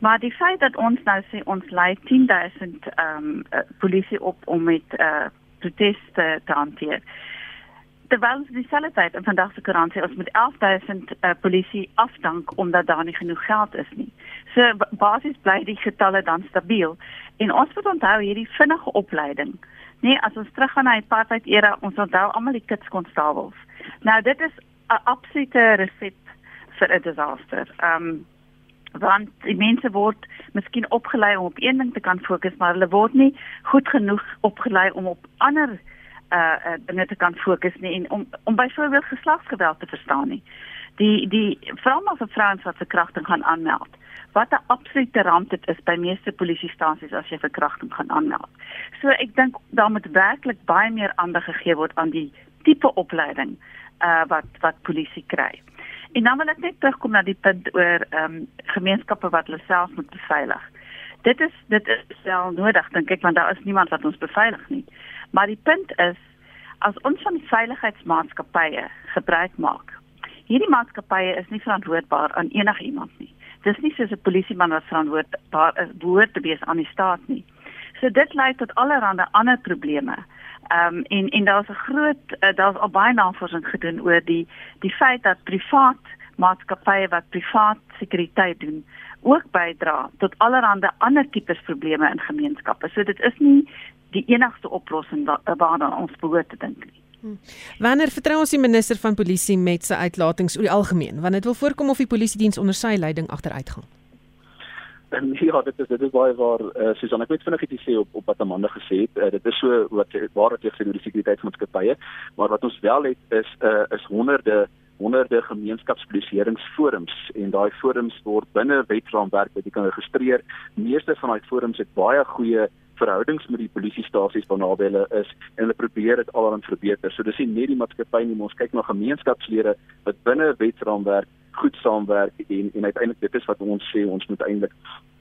Maar die feit dat ons nou sê ons lei 10000 ehm um, polisie op om met eh uh, proteste te hanteer. Terwyl ons dieselfde tyd in vandag se koerant sê ons moet 11000 uh, polisie afdank omdat daar nie genoeg geld is nie. So basies bly die getalle dan stabiel. En ons moet onthou hierdie vinnige opleiding. Nee, as ons teruggaan na die apartheid era, ons onthou almal die kitskonstabels. Nou dit is 'n absolute resep vir 'n disaster. Ehm um, want die mense word miskien opgelei om op een ding te kan fokus, maar hulle word nie goed genoeg opgelei om op ander uh, uh dinge te kan fokus nie en om om byvoorbeeld geslagsgeweld te verstaan nie. Die die vroue of vrouens wat verkrachting gaan aanmeld. Wat 'n absolute ramp dit is by meeste polisiestasies as jy verkrachting gaan aanmeld. So ek dink daar moet werklik baie meer aandag gegee word aan die tipe opleiding uh wat wat polisie kry. En dan wil ek net terugkom na die punt oor ehm um, gemeenskappe wat hulle self moet beveilig. Dit is dit is wel nodig dink ek want daar is niemand wat ons beveilig nie. Maar die punt is as ons van veiligheidsmaatskappye gebruik maak. Hierdie maatskappye is nie verantwoordbaar aan enigiemand nie. Dis nie soos 'n polisieman wat verantwoordbaar is behoort te wees aan die staat nie. So dit lei tot allerlei ander probleme. Ehm um, en en daar's 'n groot uh, daar's al baie navorsing gedoen oor die die feit dat privaat maatskappye wat privaat sekuriteit doen ook bydra tot allerlei ander tipes probleme in gemeenskappe. So dit is nie die enigste oplossing waarna ons behoort te dink nie. Hmm. Wanneer vertrou ons die minister van polisie met sy uitlatings oor die algemeen? Want dit wil voorkom of die polisie diens onder sy leiding agteruit gaan. En ja, dit is dit is baie waar uh, Susan ek weet vinnig iets sê op op wat Amanda gesê het. Uh, dit is so wat waar dit teenoor die sekuriteitsmaatskappye, maar wat ons wel het is uh, is honderde honderde gemeenskapspoliseringsforums en daai forums word binne wetraamwerk wat jy kan registreer. Meeste van daai forums het baie goeie verhoudings met die polisiestasies waarna hulle is en hulle probeer dit alreeds verbeter. So dis nie net die maatskappy nie, ons kyk na gemeenskapslede wat binne wetraamwerk goed saamwerk en en uiteindelik dit is wat ons sê ons moet eintlik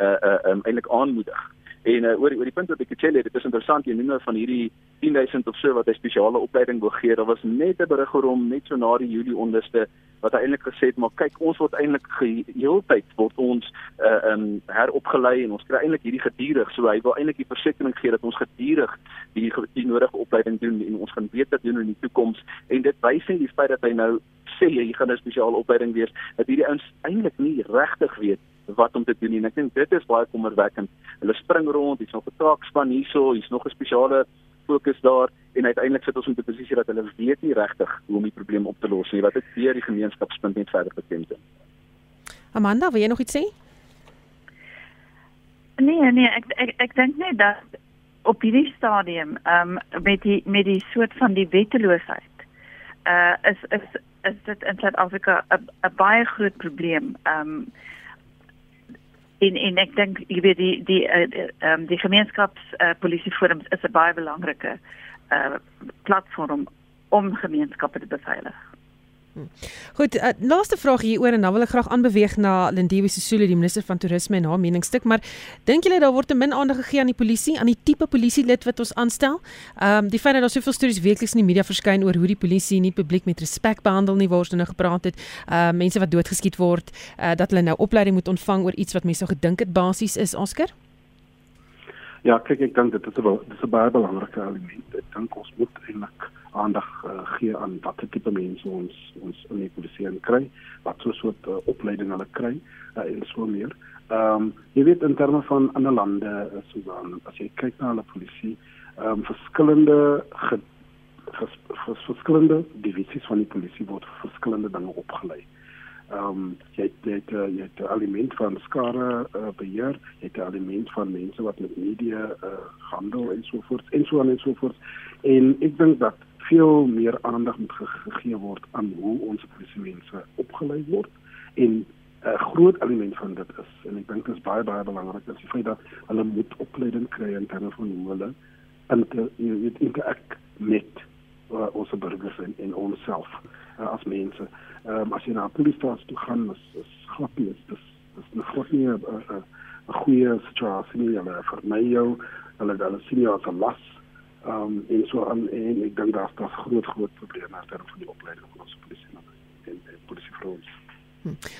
uh uh um, eintlik aanmoedig. En uh, oor oor die punt wat ek gesê het, dit is interessant jy noem nou van hierdie 10000 of so wat 'n spesiale opleiding wil gee. Daar was net 'n berig oor hom net so na die Julie onderste wat eintlik gesê het maar kyk ons word eintlik heeltyd word ons uh um heropgelei en ons kry eintlik hierdie gedurig. So hy wil eintlik die versekering gee dat ons gedurig die die nodige opleiding doen en ons gaan beter doen in die toekoms. En dit wys net die feit dat hy nou sê jy gaan 'n spesiale opleiding wees dat hierdie ouens eintlik nie regtig weet wat om te doen en ek dink dit is baie kommerwekkend. Hulle spring rond, hier's nog 'n taakspan hierso, hier's nog 'n spesiale fokus daar en uiteindelik sit ons in 'n posisie dat hulle weet nie regtig hoe om die probleem op te los nie. Wat dit weer die gemeenskapspunt net verder bekend doen. Amanda, wil jy nog iets sê? Nee, nee, ek ek ek dink net dat op hierdie stadium ehm um, met die met die soort van die wetteloosheid uh is is is dit in Suid-Afrika 'n baie groot probleem. Ehm um, en en ek dink jy weet die die ehm uh, die gemeenskaps uh, polisieforums is 'n baie belangrike uh platform om gemeenskappe te beveilig. Hm. Goed, uh, laaste vraag hier oor en dan wil ek graag aanbeweeg na Lindiwe Sisulu, die minister van toerisme en haar meningsstuk, maar dink julle daar word te min aandag gegee aan die polisie, aan die tipe polisielid wat ons aanstel? Ehm um, die feit dat daar soveel stories weekliks in die media verskyn oor hoe die polisie nie publiek met respek behandel nie, waar ons nou gepraat het, ehm uh, mense wat doodgeskiet word, uh, dat hulle nou opleiding moet ontvang oor iets wat mense sou gedink het basies is, Oscar? Ja, kyk ek dink dit is 'n dit is 'n baie belangrike element. Ek dink ons moet eintlik aandag uh, gee aan watter tipe mense ons ons in die polisie kry, wat so 'n soort uh, opleiding hulle kry uh, en so meer. Ehm um, jy weet in terme van ander lande uh, so dan as jy kyk na hulle polisie, ehm um, verskillende ge, vers, vers, verskillende divisies van die polisie word verskillende dinge opgelei. Ehm um, jy jy het, jy het 'n element van skare uh, beheer, jy het 'n element van mense wat met media uh, handel en so voort en so aan en so voort. En ek dink dat veel meer aandag moet gegee word aan hoe ons polisiemense opgelei word en 'n uh, groot element van dit is en ek dink dit is baie baie belangrik dat die feit dat hulle moet opleiding kry in terme van hoe hulle inter, interak met uh, ons burgers en, en onsself uh, as mense. Ehm um, as jy na 'n polisiestasie toe gaan, is is grappie, is dis dis nog glad nie 'n 'n goeie situasie nie. Hulle vermy jou, hulle hulle sien jou as 'n las um, en so aan en ek dink daar's daar's groot groot probleme in terme van die opleiding van ons polisie en, en polisie vir ons.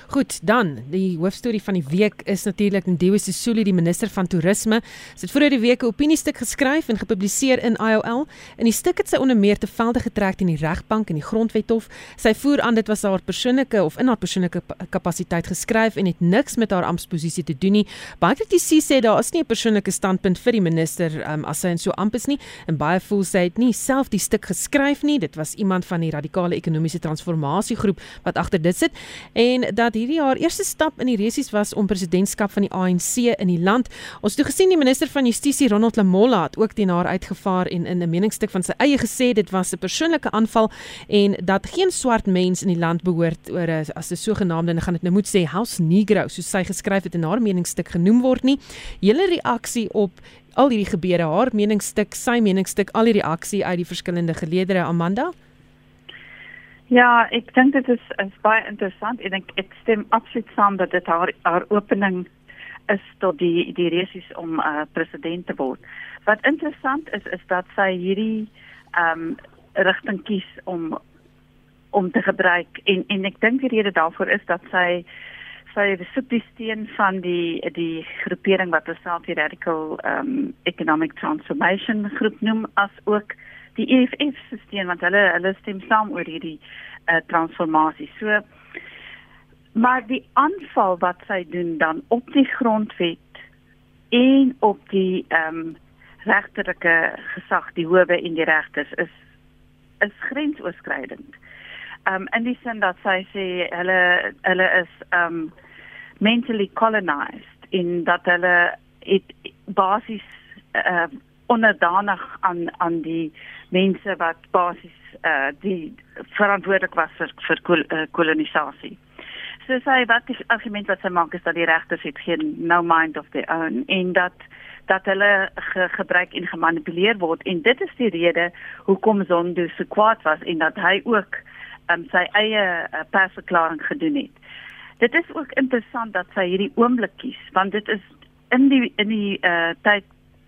Goed, dan die hoofstorie van die week is natuurlik Ndiwe Sisulu, die minister van toerisme. Sy het vroeër die week 'n opiniestuk geskryf en gepubliseer in IOL. In die stuk het sy onder meer te velde getrek teen die regbank en die grondwethof. Sy voer aan dit was haar persoonlike of in haar persoonlike kapasiteit geskryf en het niks met haar amptposisie te doen nie. Baie kritici sê daar is nie 'n persoonlike standpunt vir die minister um, as sy in so amp is nie en baie voel sy het nie self die stuk geskryf nie. Dit was iemand van die radikale ekonomiese transformasiegroep wat agter dit sit. En en dat hierdie haar eerste stap in die resies was om presidentskap van die ANC in die land. Ons het gesien die minister van Justisie Ronald Lamola het ook teen haar uitgevaar en in 'n meningsstuk van sy eie gesê dit was 'n persoonlike aanval en dat geen swart mens in die land behoort oor as 'n sogenaamde en gaan dit nou moet sê house negro soos sy geskryf het in haar meningsstuk genoem word nie. Julle reaksie op al hierdie gebeure, haar meningsstuk, sy meningsstuk, al die reaksie uit die verskillende geleedere Amanda? Ja, ek dink dit is is baie interessant ek ek stem absoluut saam dat dit haar haar opening is tot die die resies om uh, president te word. Wat interessant is is dat sy hierdie ehm um, rigting kies om om te gebruik en en ek dink die rede daarvoor is dat sy sy besoek die steen van die die groepering wat hulle self die radical ehm um, economic transformation groep noem as ook die EFF stelsel want hulle hulle stem saam oor hierdie uh, transformasie. So maar die aanval wat sy doen dan op die grondwet en op die ehm um, regterlike gesag, die howe en die regters is is grensoorskridend. Ehm um, in die sin dat sy sê hulle hulle is ehm um, mentally colonized in dat hulle het basies uh, onderdanig aan aan die mense wat basies uh die verantwoordelik was vir vir kol, uh, kolonisasie. So sê wat die argument wat sy maak is dat die regters het geen no mind of their own en dat dat hulle ge, gebruik en gemanipuleer word en dit is die rede hoekom Zondo so kwaad was en dat hy ook um, sy eie uh, persverklaring gedoen het. Dit is ook interessant dat sy hierdie oomblik kies want dit is in die in die uh, tyd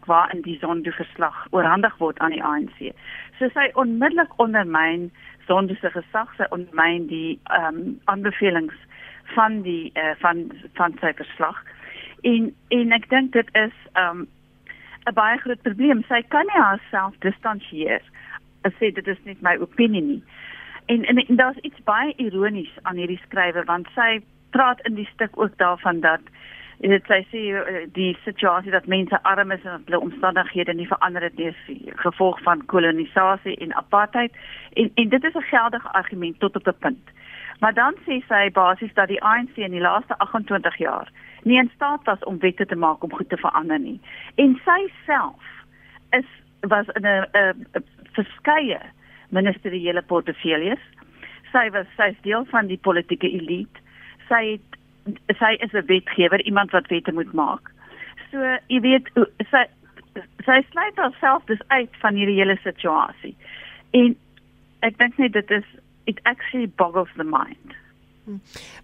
waarin die Zondo verslag oorhandig word aan die ANC. So sy onmiddellik ondermyn Zondo se gesag, sy ondermyn die ehm um, aanbevelings van die uh, van van sy verslag. En en ek dink dit is ehm um, 'n baie groot probleem. Sy kan nie haarself distansieer. Sy sê dit is nie my opinie nie. En en, en daar's iets baie ironies aan hierdie skrywe want sy praat in die stuk ook daarvan dat En dit sê sy eh, die situasie dat mense arm is en dat hulle omstandighede nie verander het nie gevolg van kolonisasie en apartheid. En en dit is 'n geldige argument tot op 'n punt. Maar dan sê sy basies dat die ANC in die laaste 28 jaar nie in staat was om wette te maak om goed te verander nie. En sy self is was in 'n verskeie ministeriële portefeuilles. Sy was sy's deel van die politieke elite. Sy het sy is 'n wetgewer, iemand wat wette moet maak. So, jy weet, sy sy sluit haarself dus uit van hierdie hele situasie. En ek dink net dit is it actually boggles the mind.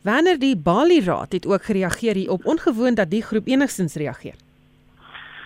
Wanneer die Bali Raad het ook gereageer hier op ongewoon dat die groep enigstens reageer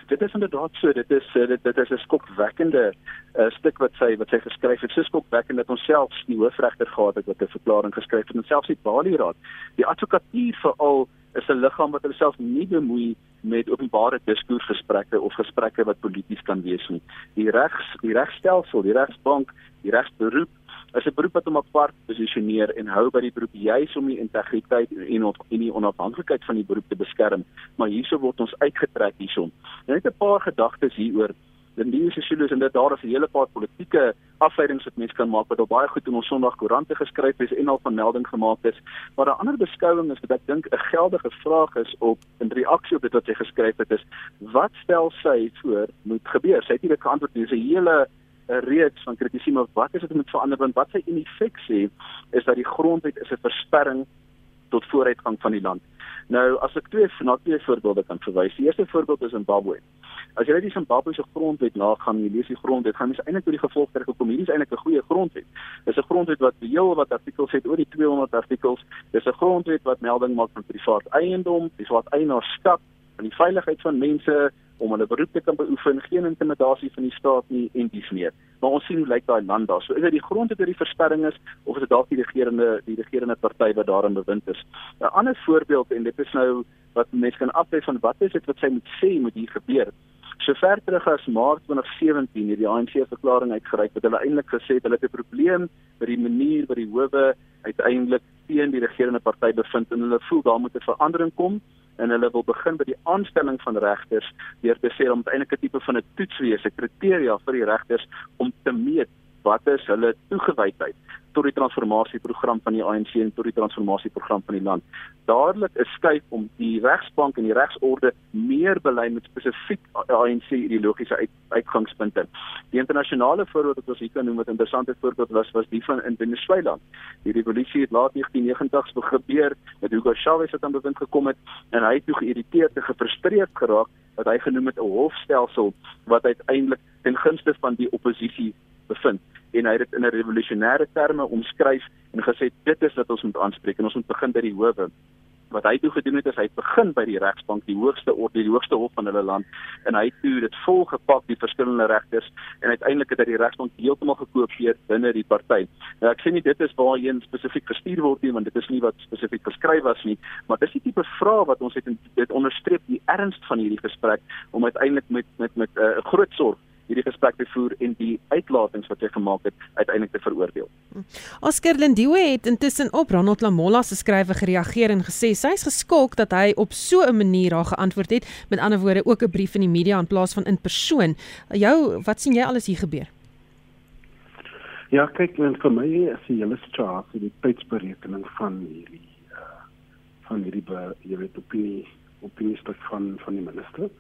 dit is inderdaad so dit is eh, dit dit is 'n skokwekkende uh, stuk wat sy wat sy geskryf het. So skokwekkend dat ons self die hoofregter gehad het wat 'n verklaring geskryf het en selfs die Bali Raad die advokatuur veral is 'n liggaam wat homself nie bemoei met openbare diskursgesprekke of gesprekke wat polities kan wees nie die regs die regstelsel die regsbank die regsberoep is 'n beroep wat hom apart posisioneer en hou by die beroep juis om die integriteit en of en die onafhanklikheid van die beroep te beskerm. Maar hierso word ons uitgetrek hierson. Net 'n paar gedagtes hieroor. Dan die Sesulu is inderdaad daar is 'n hele paar politieke afleidings wat mense kan maak wat al baie goed in ons Sondagkoerante geskryf is en al van melding gemaak is. Maar 'n ander beskouing is wat ek dink 'n geldige vraag is op in reaksie op dit wat sy geskryf het is wat stel sy voor moet gebeur? Sy het nie dit geantwoord nie. Dis 'n hele 'n reeks van kritiek maar wat is dit moet verander want wat sy in effek sê is dat die grondwet is 'n versperring tot vooruitgang van die land. Nou as ek twee na twee voorbeelde kan verwys. Die eerste voorbeeld is Zimbabwe. As jy net die Zimbabwe se grondwet nagaan, jy lees die grondwet, gaan jy eintlik tot die gevolgtrekking kom. Hierdie is eintlik 'n goeie grondwet. Dis 'n grondwet wat heel wat artikels het, oor die 200 artikels. Dis 'n grondwet wat melding maak van privaat eiendom, privaat eienaarskap, van die veiligheid van mense om hulle beroep te kan beoefen, geen intimidasie van die staat nie en dis meer. Maar ons sien hoe lyk daai land daar. So is dit die grond wat hierdie versperring is of is dit dalk die regerende die regerende party wat daarin bewind is. 'n Ander voorbeeld en dit is nou wat mense kan aflei van wat is dit wat sy moet sê moet hier gebeur. So ver terug as Maart 2017 het die ANC 'n verklaring uitgereik wat hulle eintlik gesê het hulle het 'n probleem met die manier wat die howe uiteindelik teen die regerende party bevind en hulle voel daar moet 'n verandering kom en hulle wil begin by die aanstelling van regters deur te sê om eintlik 'n tipe van 'n toets wees, 'n kriteria vir die regters om te meet wat is hulle toegewydheid tot die transformasieprogram van die ANC en tot die transformasieprogram van die land. Dadelik is skuif om die regsbank en die regsorde meer belyn met spesifiek ANC ideologiese uit, uitgangspunte. Die internasionale voorbeeld wat ons hier kan noem wat 'n interessante voorbeeld was was die van in Venezuela. Die revolusie het laat 1990s gebeur met Hugo Chavez wat aan bewind gekom het en hy het toe geïrriteerd en gefrustreerd geraak wat hy genoem het 'n hofstelsel wat uiteindelik ten gunste van die oppositie bevind en hy het dit in 'n revolusionêre terme omskryf en gesê dit is wat ons moet aanspreek en ons moet begin by die howe. Wat hy toe gedoen het is hy begin by die regsbank, die hoogste orde, die hoogste hof van hulle land en hy het toe dit volgepak die verskillende regters en uiteindelik het hy die regsbank heeltemal gekoopeer binne die party. Nou ek sê nie dit is waarheen spesifiek gestuur word nie want dit is nie wat spesifiek geskryf was nie, maar dis die tipe vrae wat ons het dit onderstreep die erns van hierdie gesprek om uiteindelik met met met 'n uh, groot sorg hierdie gesprek te voer en die uitlatings wat hy gemaak het uiteindelik te veroordeel. Oscar Lindiwe het intussen op Ronald Lamola se skrywe gereageer en gesê sy is geskok dat hy op so 'n manier daar geantwoord het, met ander woorde ook 'n brief in die media in plaas van in persoon. Jou, wat sien jy alles hier gebeur? Ja, kyk, en vir my is die hele situasie die tydsberekening van hierdie uh, van hierdie jy weet opinie opinie stuk van van die minister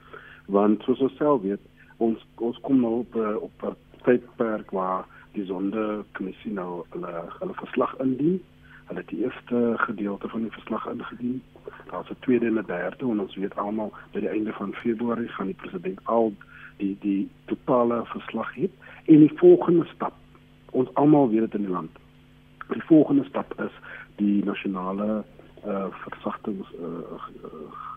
want soos ons self weet ons ons kom nou op eh, op 'n tydperk waar die sondekommissie nou hulle hulle verslag indien. Hulle het die eerste gedeelte van die verslag ingedien. Daar's 'n tweede en 'n derde en ons weet almal by die einde van Februarie gaan die president al die die totale verslag hê en die volgende stap ons almal weet dit in die land. Die volgende stap is die nasionale uh versagtings uh,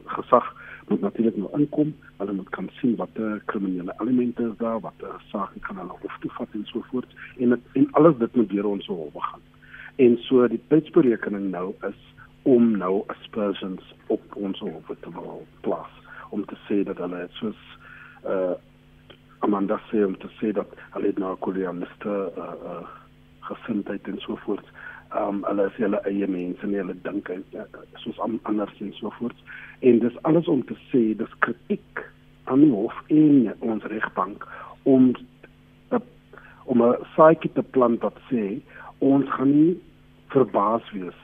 gesag moet natuurlik nou inkom. Hulle moet kan sien wat die kriminele elemente is daar, wat die sake kan hulle vat en so voort en het, en alles dit moet deur ons hof gaan. En so die tydsberekening nou is om nou aspersions op ons hof te plaas om te sê dat hulle soos uh Amanda sê om te sê dat hulle nou kolonialiste uh, uh gesindheid en so voort um hulle is hulle eie mense en hulle dink soos anders en so voort en dis alles om te sê dis kritiek aan die hof en ons regbank om om 'n saadjie te plant wat sê ons gaan nie verbaas wees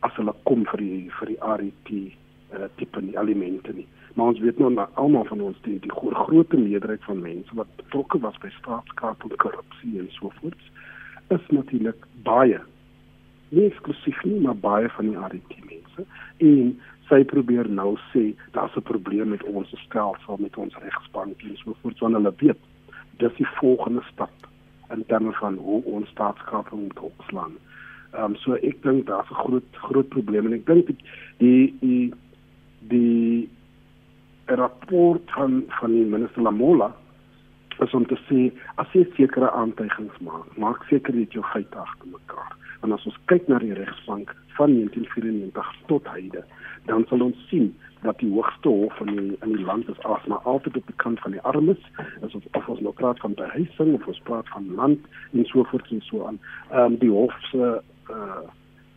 as hulle kom vir die vir die RET uh, tipe nie elemente nie. Maar ons weet nou almal van ons die, die groot meerderheid van mense wat betrokke was by staatskaart en korrupsie en so voort is natuurlik baie nie eksklusief nie, maar baie van die RT mense en sy probeer nou sê daar's 'n probleem met ons stelsel met ons regsbank en so voort want hulle weet dis die volgende stap in terme van hoe ons staatskap moet opslaan. Ehm um, so ek dink daar's 'n groot groot probleem en ek dink die die die, die rapport van van die minister Lamola is om te sê as jy sekere aantuigings maak, maak seker het jou feite agter mekaar. En as ons kyk na die regsbank van 1994 tot hede, dan sal ons sien dat die hoogste hof in die, in die land is as maar altyd op die kant van die armes, as ons of ons nou praat van behuising of ons praat van land en so voort en so aan. Ehm um, die hof se uh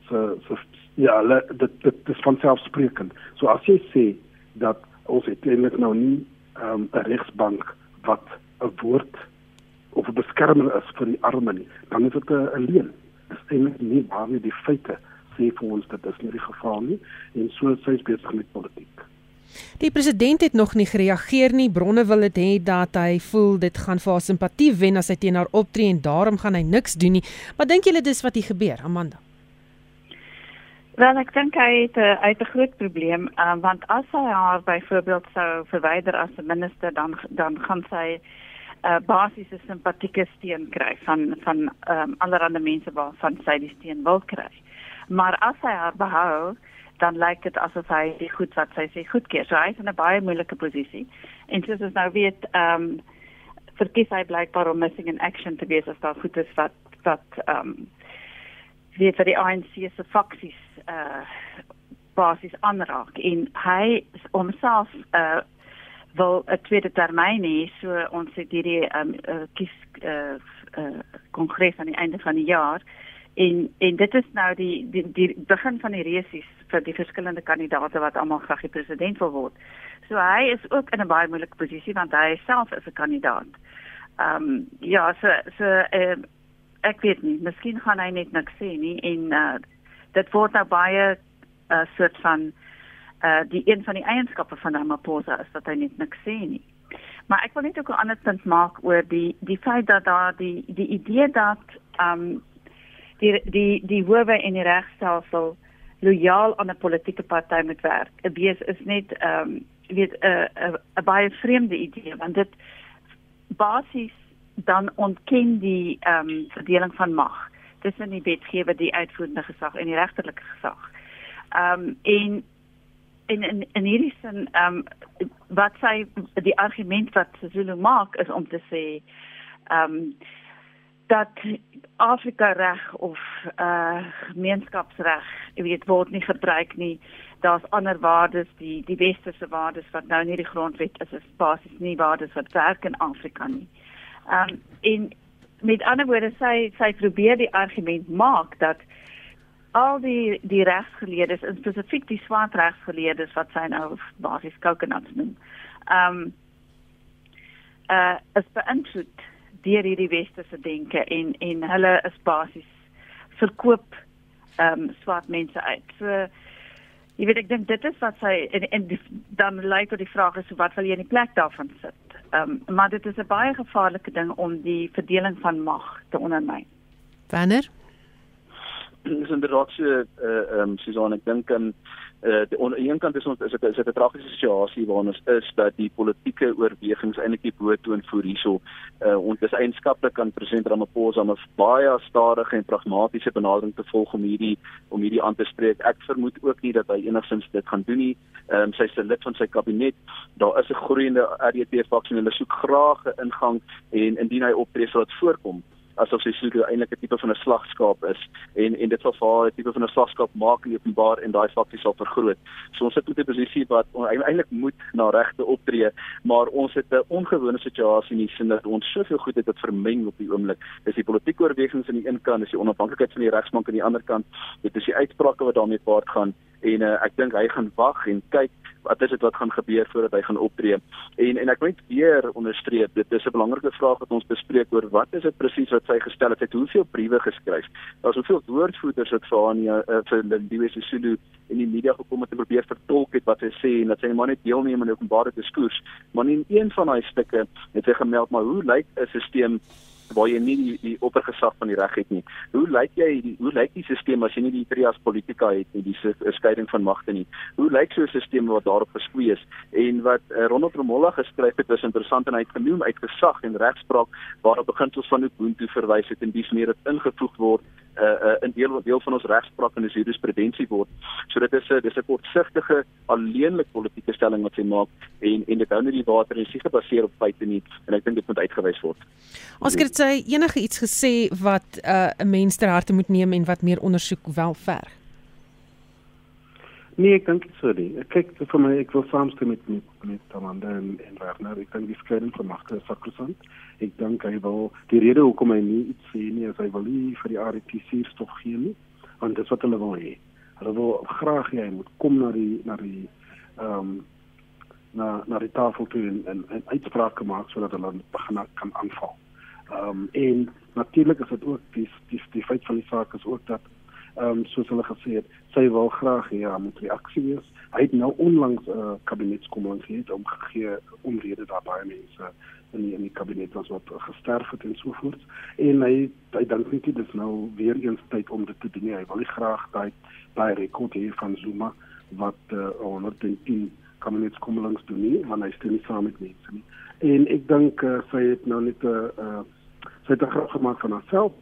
se se ja, dit dit is van selfsprekend. So as jy sê dat ons eintlik nou nie ehm um, 'n regsbank wat 'n woord of 'n beskermer is vir die arme nie, dan is dit 'n leen is eintlik nie waarmee die feite sê vir ons dat dit nie die geval nie en so sy is besig met politiek. Die president het nog nie gereageer nie. Bronne wil dit hê dat hy voel dit gaan vir haar simpatie wen as hy teen haar optree en daarom gaan hy niks doen nie. Wat dink julle dis wat hier gebeur, Amanda? Wel, ek dink hy het 'n uit 'n groot probleem, uh, want as hy haar byvoorbeeld sou verwyder as 'n minister dan dan gaan sy uh, basiese simpatieke steun kry van van um, allerlei mense waarvan sy die steun wil kry. Maar as hy haar behou, dan lyk dit asof hy die goed wat sy sê goedkeur. So hy is in 'n baie moeilike posisie. En soos ons nou weet, ehm um, verkies hy blykbaar om missing in action te wees as daar goed is wat wat ehm um, weet vir die ANC se faksies uh basis aanraak en hy homself uh wil 'n tweede termyn hê so ons het hierdie um, uh, kies uh, uh kongres aan die einde van die jaar en en dit is nou die die, die begin van die resies vir die verskillende kandidate wat almal graag die president wil word. So hy is ook in 'n baie moeilike posisie want hy self is 'n kandidaat. Ehm um, ja, so so uh, ek weet nie, miskien gaan hy net niks sê nie en uh, dit word nou baie 'n uh, soort van uh, die een van die eienskappe van Ramaphosa is dat hy net niks sê nie. Maar ek wil net ook 'n ander punt maak oor die die feit dat daar die die idee dat um, die die die howe en die regstelsel lojaal aan 'n politieke party moet werk. Wees is net um, weet 'n uh, 'n uh, 'n baie vreemde idee want dit basies dan ontken die ehm um, verdeling van mag tussen die wetgewer, die uitvoerende gesag en die regterlike gesag. Ehm um, en in in in hierdie sin ehm um, wat sy die argument wat Zulu maak is om te sê ehm um, dat Afrika reg of uh gemeenskapsreg, jy weet, word nie gebruik nie. Daar's ander waardes, die die westerse waardes wat nou nie die grondwet is, is basies nie waardes wat werk in Afrika nie. Ehm um, en met ander woorde sy sy probeer die argument maak dat al die die regsgeleerdes, spesifiek die swart regsgeleerdes wat sy nou basies coconuts noem. Ehm um, uh is beïnvloed deur hierdie westerse denke en en hulle is basies verkoop ehm um, swart mense uit. So jy weet ek dink dit is wat sy en, en die, dan lyk dit die vraag is so wat wil jy in die plek daarvan sit? Ehm um, maar dit is 'n baie gevaarlike ding om die verdeling van mag te ondermyn. Wanneer? Dis inderdaad so eh uh, ehm um, Susan ek dink aan uh, die aan een kant is ons is dit is dit 'n tragiese situasie waarin ons is dat die politieke oorwegings eintlik die boetoon voer hierso. Uh, ons is eienskaplik aan president Ramaphosa om 'n baie stadige en pragmatiese benadering te volg om hierdie om hierdie aan te spreek. Ek vermoed ook nie dat hy enigsins dit gaan doen nie. Ehm um, sy is 'n lid van sy kabinet. Daar is 'n groeiende RDP faksie en hulle soek graag 'n ingang en indien hy optree sal dit voorkom asof sy seker eintlik 'n tipe van 'n slagskaap is en en dit sal haar 'n tipe van 'n slagskaap maak in openbaar en daai fakties sal vergroot. So ons sit met 'n posisie wat eintlik moet na regte optree, maar ons het 'n ongewone situasie in die sin dat ons soveel goed het wat vermeng op die oomblik. Dis die politieke oorwegings aan die een kant, dis die onafhanklikheid van die regsbank aan die ander kant. Dit is die uitsprake wat daarmee paart gaan en uh, ek dink hy gaan wag en kyk wat is dit wat gaan gebeur voordat hy gaan optree. En en ek wil net weer onderstreep, dit is 'n belangrike vraag wat ons bespreek oor wat is dit presies wat sy gestel het? Sy het hoeveel briewe geskryf? Daar's hoeveel woordvoerders wat vir haar nie uh, vir Lindiwe Sisulu in die media gekom het om te probeer vertolk het wat sy sê en dat sy maar net deelneem aan die openbare diskurs. Maar in een van daai stukke het sy gemeld maar hoe lyk 'n stelsel waar jy nie die, die oppergesag van die reg het nie. Hoe lyk jy die, hoe lyk die stelsel as jy nie die trias politica het nie, die skeiding van magte nie? Hoe lyk so 'n stelsel wat daarop geskwee is? En wat uh, Ronald Romola geskryf het, is interessant en hy het genoem uit gesag en regspraak waarop beginsels van Ubuntu verwys het en dis meer dit ingevoeg word uh, uh, in deel deel van ons regspraak en dis jurisprudensie word. So dit is 'n dis 'n kortsigtige alleenlik politieke stelling wat sy maak en en dit hou nie die water en sig gebaseer op feite nie en ek dink dit moet uitgewys word. Ons het sy enige iets gesê wat 'n uh, 'n mens ter harte moet neem en wat meer ondersoek wel verg. Nee, ek dink so nie. Ek kyk vir my ek wil saamstem met met met Amanda en en Werner. Ek dink die skeiding van magte is sakrosant ek dink hy wil die rede hoekom hy nie iets sê nie is hy wil nie vir die RT suurstof gee nie want dit is wat hulle wil hê. Hulle wil graag hê hy moet kom na die na die ehm um, na na die tafel toe en en, en uitsprake maak sodat hulle begin kan aanval. Ehm um, en natuurlik is dit ook die die die feit van die saak is ook dat ehm um, soos hulle gesê het, sy wil graag hê hy moet reaksie wees. Hy het nou onlangs 'n uh, kabinetskommissie gehad om gegee omrede daar baie mense in die, in die kabinet was wat gesterf het en so voort. En hy hy dink net dit is nou weer eens tyd om dit te doen. Hy wil nie graag daai daai rekord hê van Zuma wat uh, 110 kabinetskommelings doen nie, want hy stem nie saam met mense nie. En ek dink uh, sy het nou net 'n uh, sy het 'n groot gemaak van haarself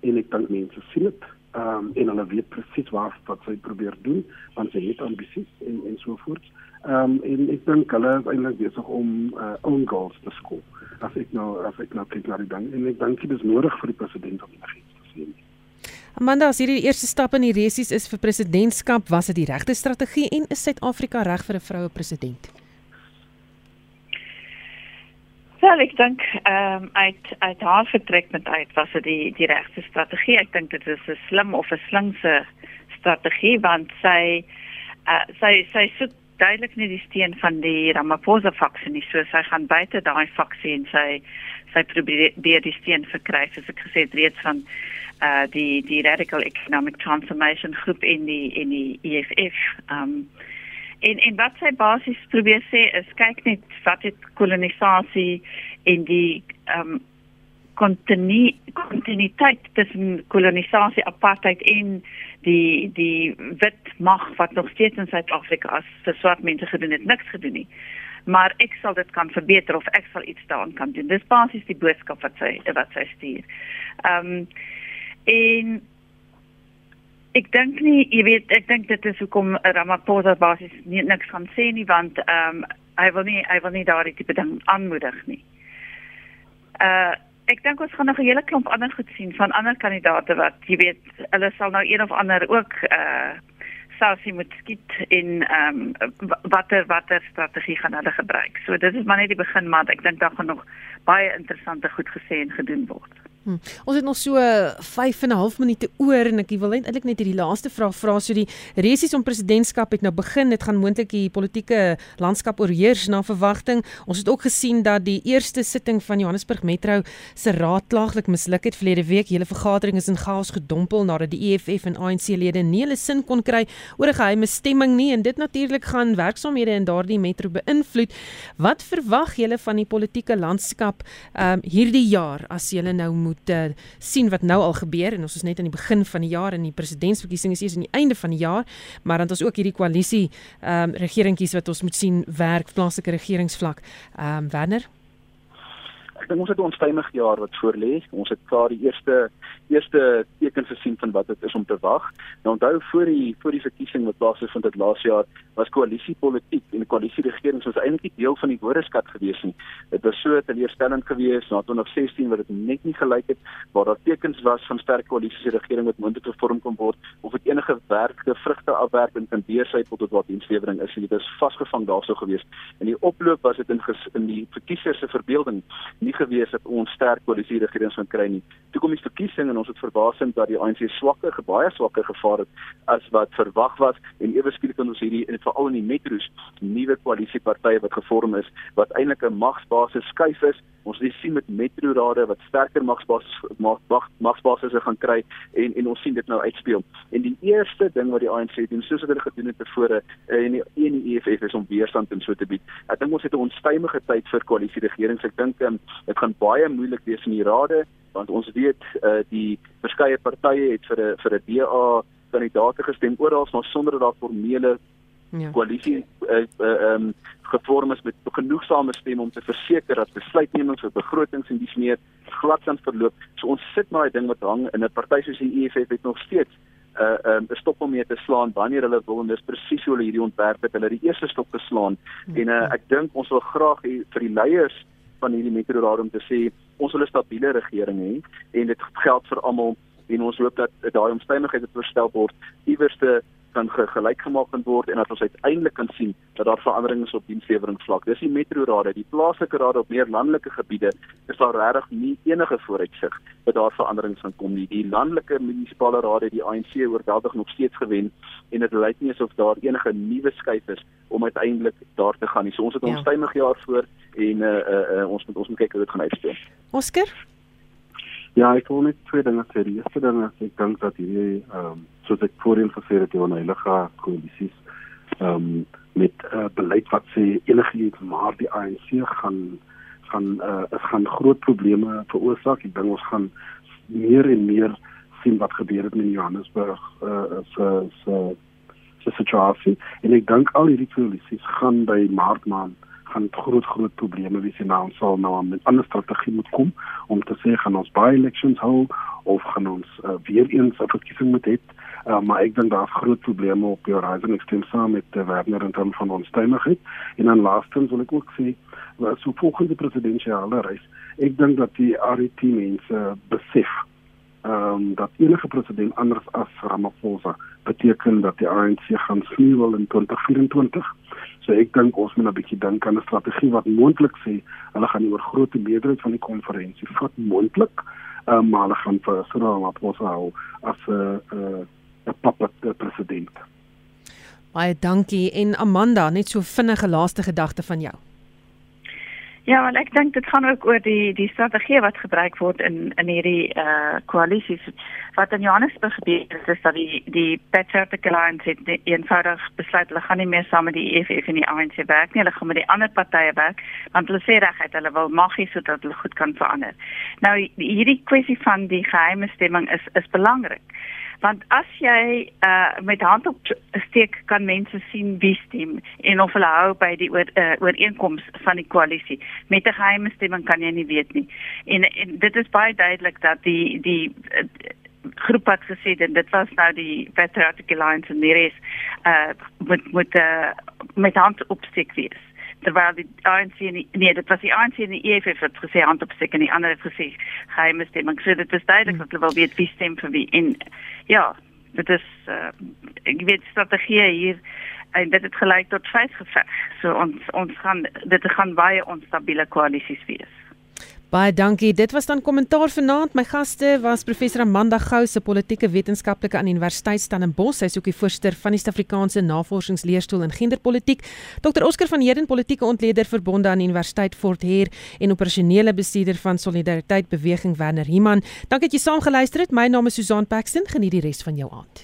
en ek dink mense sien dit Ehm um, en hulle weet presies waar wat sy probeer doen want sy het ambisies en en so voort. Ehm um, en ek dink hulle is eintlik besig om uh, own goals te skool. As ek nou as ek nou kyk na die ding en ek dink dit is nodig vir die president om enigiets te sê. Amanda, as hierdie eerste stap in die resies is vir presidentskap, was dit die regte strategie en is Suid-Afrika reg vir 'n vroue president? Wel, ek dink ehm um, uit uit haar vertrekpunt uit was dit die die regte strategie. Ek dink dit is 'n slim of 'n slinkse strategie want sy uh, sy sy soek duidelik nie die steun van die Ramaphosa faksie nie. So sy gaan buite daai faksie en sy sy probeer die steun verkry. Soos ek gesê het reeds van uh die die radical economic transformation groep in die in die EFF um en en wat sy basies probeer sê is kyk net wat het kolonisasie en die um kontinuïteit tussen kolonisasie apartheid en die die wit mag wat nog steeds in Suid-Afrika as vir swart mense gedoen het niks gedoen nie. Maar ek sal dit kan verbeter of ek sal iets daaraan kan doen. Dis basies die boodskap wat sy wat sy stuur. Ehm um, En ek dink nie, jy weet, ek dink dit is hoekom Ramaphosa basies nie niks gaan sê nie want ehm um, hy wil nie hy wil nie daardie tipe ding aanmoedig nie. Uh ek dink ons gaan nog 'n hele klomp ander goed sien van ander kandidate wat jy weet, hulle sal nou een of ander ook uh selfs moet skiet in ehm um, watter watter strategie gaan hulle gebruik. So dit is maar net die begin maar ek dink daar gaan nog baie interessante goed gesê en gedoen word. Hm. Ons het nog so 5 en 'n half minute oor en ek wil eintlik net hierdie laaste vraag vra. So die resies om presidentskap het nou begin. Dit gaan moontlik die politieke landskap oorheers na verwagting. Ons het ook gesien dat die eerste sitting van Johannesburg Metro se raadklaaglik misluk het. Verlede week hele vergadering is in chaos gedompel nadat die EFF en ANC lede nie hulle sin kon kry oor 'n geheime stemming nie. En dit natuurlik gaan werksaamhede in daardie metro beïnvloed. Wat verwag julle van die politieke landskap um, hierdie jaar as julle nou moet moet uh, sien wat nou al gebeur en ons is net aan die begin van die jaar en die presidentsverkiesing is eers aan die einde van die jaar, maar dan het ons ook hierdie koalisie ehm um, regeringkies wat ons moet sien werk plaaslike regeringsvlak. Ehm um, Werner Ek dink ons het 'n onstuimige jaar wat voorlê. Ons het klaar die eerste eerste tekens gesien van wat dit is om te wag. Nou onthou voor die voor die verkiesing wat plaasgevind het laas jaar was koalisiepolitiek en koalisieregering was eintlik deel van die woordeskat gewees nie. Dit was so teleurstellend geweest na 2016 wat dit net nie gelyk het waar daar tekens was van sterk koalisie regering wat moontlik gevorm kon word of dit enige werkte vrugte afwerking kan deursypel tot wat dienslewering is. Dit is vasgevang daarso geweest. In die oploop was dit in in die verkiesers se verbeelding nie gewees dat ons sterk koalisie regering sou kry nie. Toe kom die verkiesing en ons het verbasend dat die ANC swakker, baie swakker gevaar het as wat verwag was en ewe skielik kan ons hierdie veral in die metro's nuwe koalisiepartye wat gevorm is wat eintlik 'n magsbasis skuif is. Ons het sien met metrorade wat sterker magsbasis mag, magsbasisse gaan kry en en ons sien dit nou uitspeel. En die eerste ding wat die ANC doen soos wat hulle gedoen het tevore en die en die EFF is om weerstand en so te bied. Ek dink ons het 'n onstuimige tyd vir koalisieregerings. Ek dink um, dit gaan baie moeilik wees in die rade want ons weet uh, die verskeie partye het vir 'n vir 'n DA kandidaate gestem oral maar sonder dat daar formele ja. koalisie ehm uh, uh, um, gevorm is met genoegsame stemme om te verseker dat besluitneming vir begrotings en dies meer glad kan verloop. So ons sit maar 'n ding wat hang in 'n party soos die EFF het nog steeds 'n uh, um, 'n stop om mee te slaan wanneer hulle wil en dis presies hoe hulle hierdie ontwerp het. Hulle het die eerste stop geslaan -hmm. en uh, ek dink ons wil graag vir die leiers van hierdie metroraad om te sê ons wil 'n stabiele regering hê en dit geld vir almal en ons hoop dat daai omstandighede verstel word iewerste kan gelyk gemaak kan word en dat ons uiteindelik kan sien dat daar veranderinge is op diensleweringsvlak. Dis die metrorade, die plaaslike rade op meer landelike gebiede is daar regtig nie enige vooruitsig dat daar veranderinge gaan kom nie. Die landelike munisipale rade, die ANC oorweldig nog steeds gewen en dit lyk nie asof daar enige nuwe skuif is om uiteindelik daar te gaan nie. So ons het 'n ja. onstuimige jaar voor en uh, uh, uh, ons moet ons moet kyk hoe dit gaan uitspeel. Oscar Ja, ek wil net twee dinge sê. Die eerste ding is ek dink dat hierdie ehm um, soos ek voorheen gesê het, die onheilige koalisies ehm um, met uh, beleid wat sê enigiets maar die ANC gaan gaan uh, is gaan groot probleme veroorsaak. Ek dink ons gaan meer en meer sien wat gebeur het in Johannesburg uh so so so situasie en ek dink al hierdie koalisies gaan by maart maand gaan groot groot probleme wees en ons sal nou met 'n ander strategie moet kom om te sê gaan ons by elections hou of gaan ons uh, weer eens 'n verkiesing moet hê. Uh, maar ek dink daar's groot probleme op die horizon ekstreem saam met uh, Werner en dan van ons stemmigheid. En dan laastens wil ek ook sê wat so volgende presidentsiale reis, ek dink dat die RET mense besef ehm um, dat enige president anders as Ramaphosa beteken dat die ANC gaan sneeuwel in 2024. So ek dink ons moet 'n bietjie dink aan 'n strategie wat moontlik sê hulle gaan nie oor groot meerderheid van die konferensie vat moontlik, um, maar hulle gaan vir Cyril Ramaphosa hou as 'n uh, 'n uh, puppet president. Baie dankie en Amanda, net so vinnige laaste gedagte van jou. Ja, want ek dink dit gaan ook oor die die strategie wat gebruik word in in hierdie eh uh, koalisies wat in Johannesburg gebeur het is dat die die Patriotic Alliance het eenvoudig besluit hulle gaan nie meer saam met die EFF en die ANC werk nie, hulle gaan met die ander partye werk want hulle sê reguit hulle wil magie sodat hulle goed kan verander. Nou hierdie kwessie van die geheime stemming is is belangrik want as jy uh, met hand op steek kan mense sien wie stem en of hulle hou by die oor, uh, ooreenkoms van die koalisie. Met 'n geheime stemming kan jy nie weet nie. En, en dit is baie duidelik dat die die uh, groep wat gesê het dit was nou die Patriotic Alliance en die res uh, moet moet uh, met hand op steek wees terwyl die ANC nie, nee dit was die ANC en die EFF het gesê hand op steek en die ander het gesê geheime stemming. So dit is duidelik dat hulle wel weet wie stem vir wie. En ja dit is uh, ek weet strategie hier en dit het gelei tot vyfgeveg so ons ons gaan dit gaan baie onstabiele koalisies wees Baie dankie. Dit was dan kommentaar vanaand. My gaste was professor Amanda Gou, se politieke wetenskaplike aan Universiteit Stellenbosch. Sy is ook die voorsteur van die Suid-Afrikaanse Navorsingsleerstoel in Genderpolitiek. Dr Oscar van Heerden, politieke ontleder verbonde aan Universiteit Fort Heer en operasionele bestuurder van Solidariteit Beweging Werner Himan. Dankie dat jy saamgeluister het. My naam is Susan Paxton. Geniet die res van jou aand.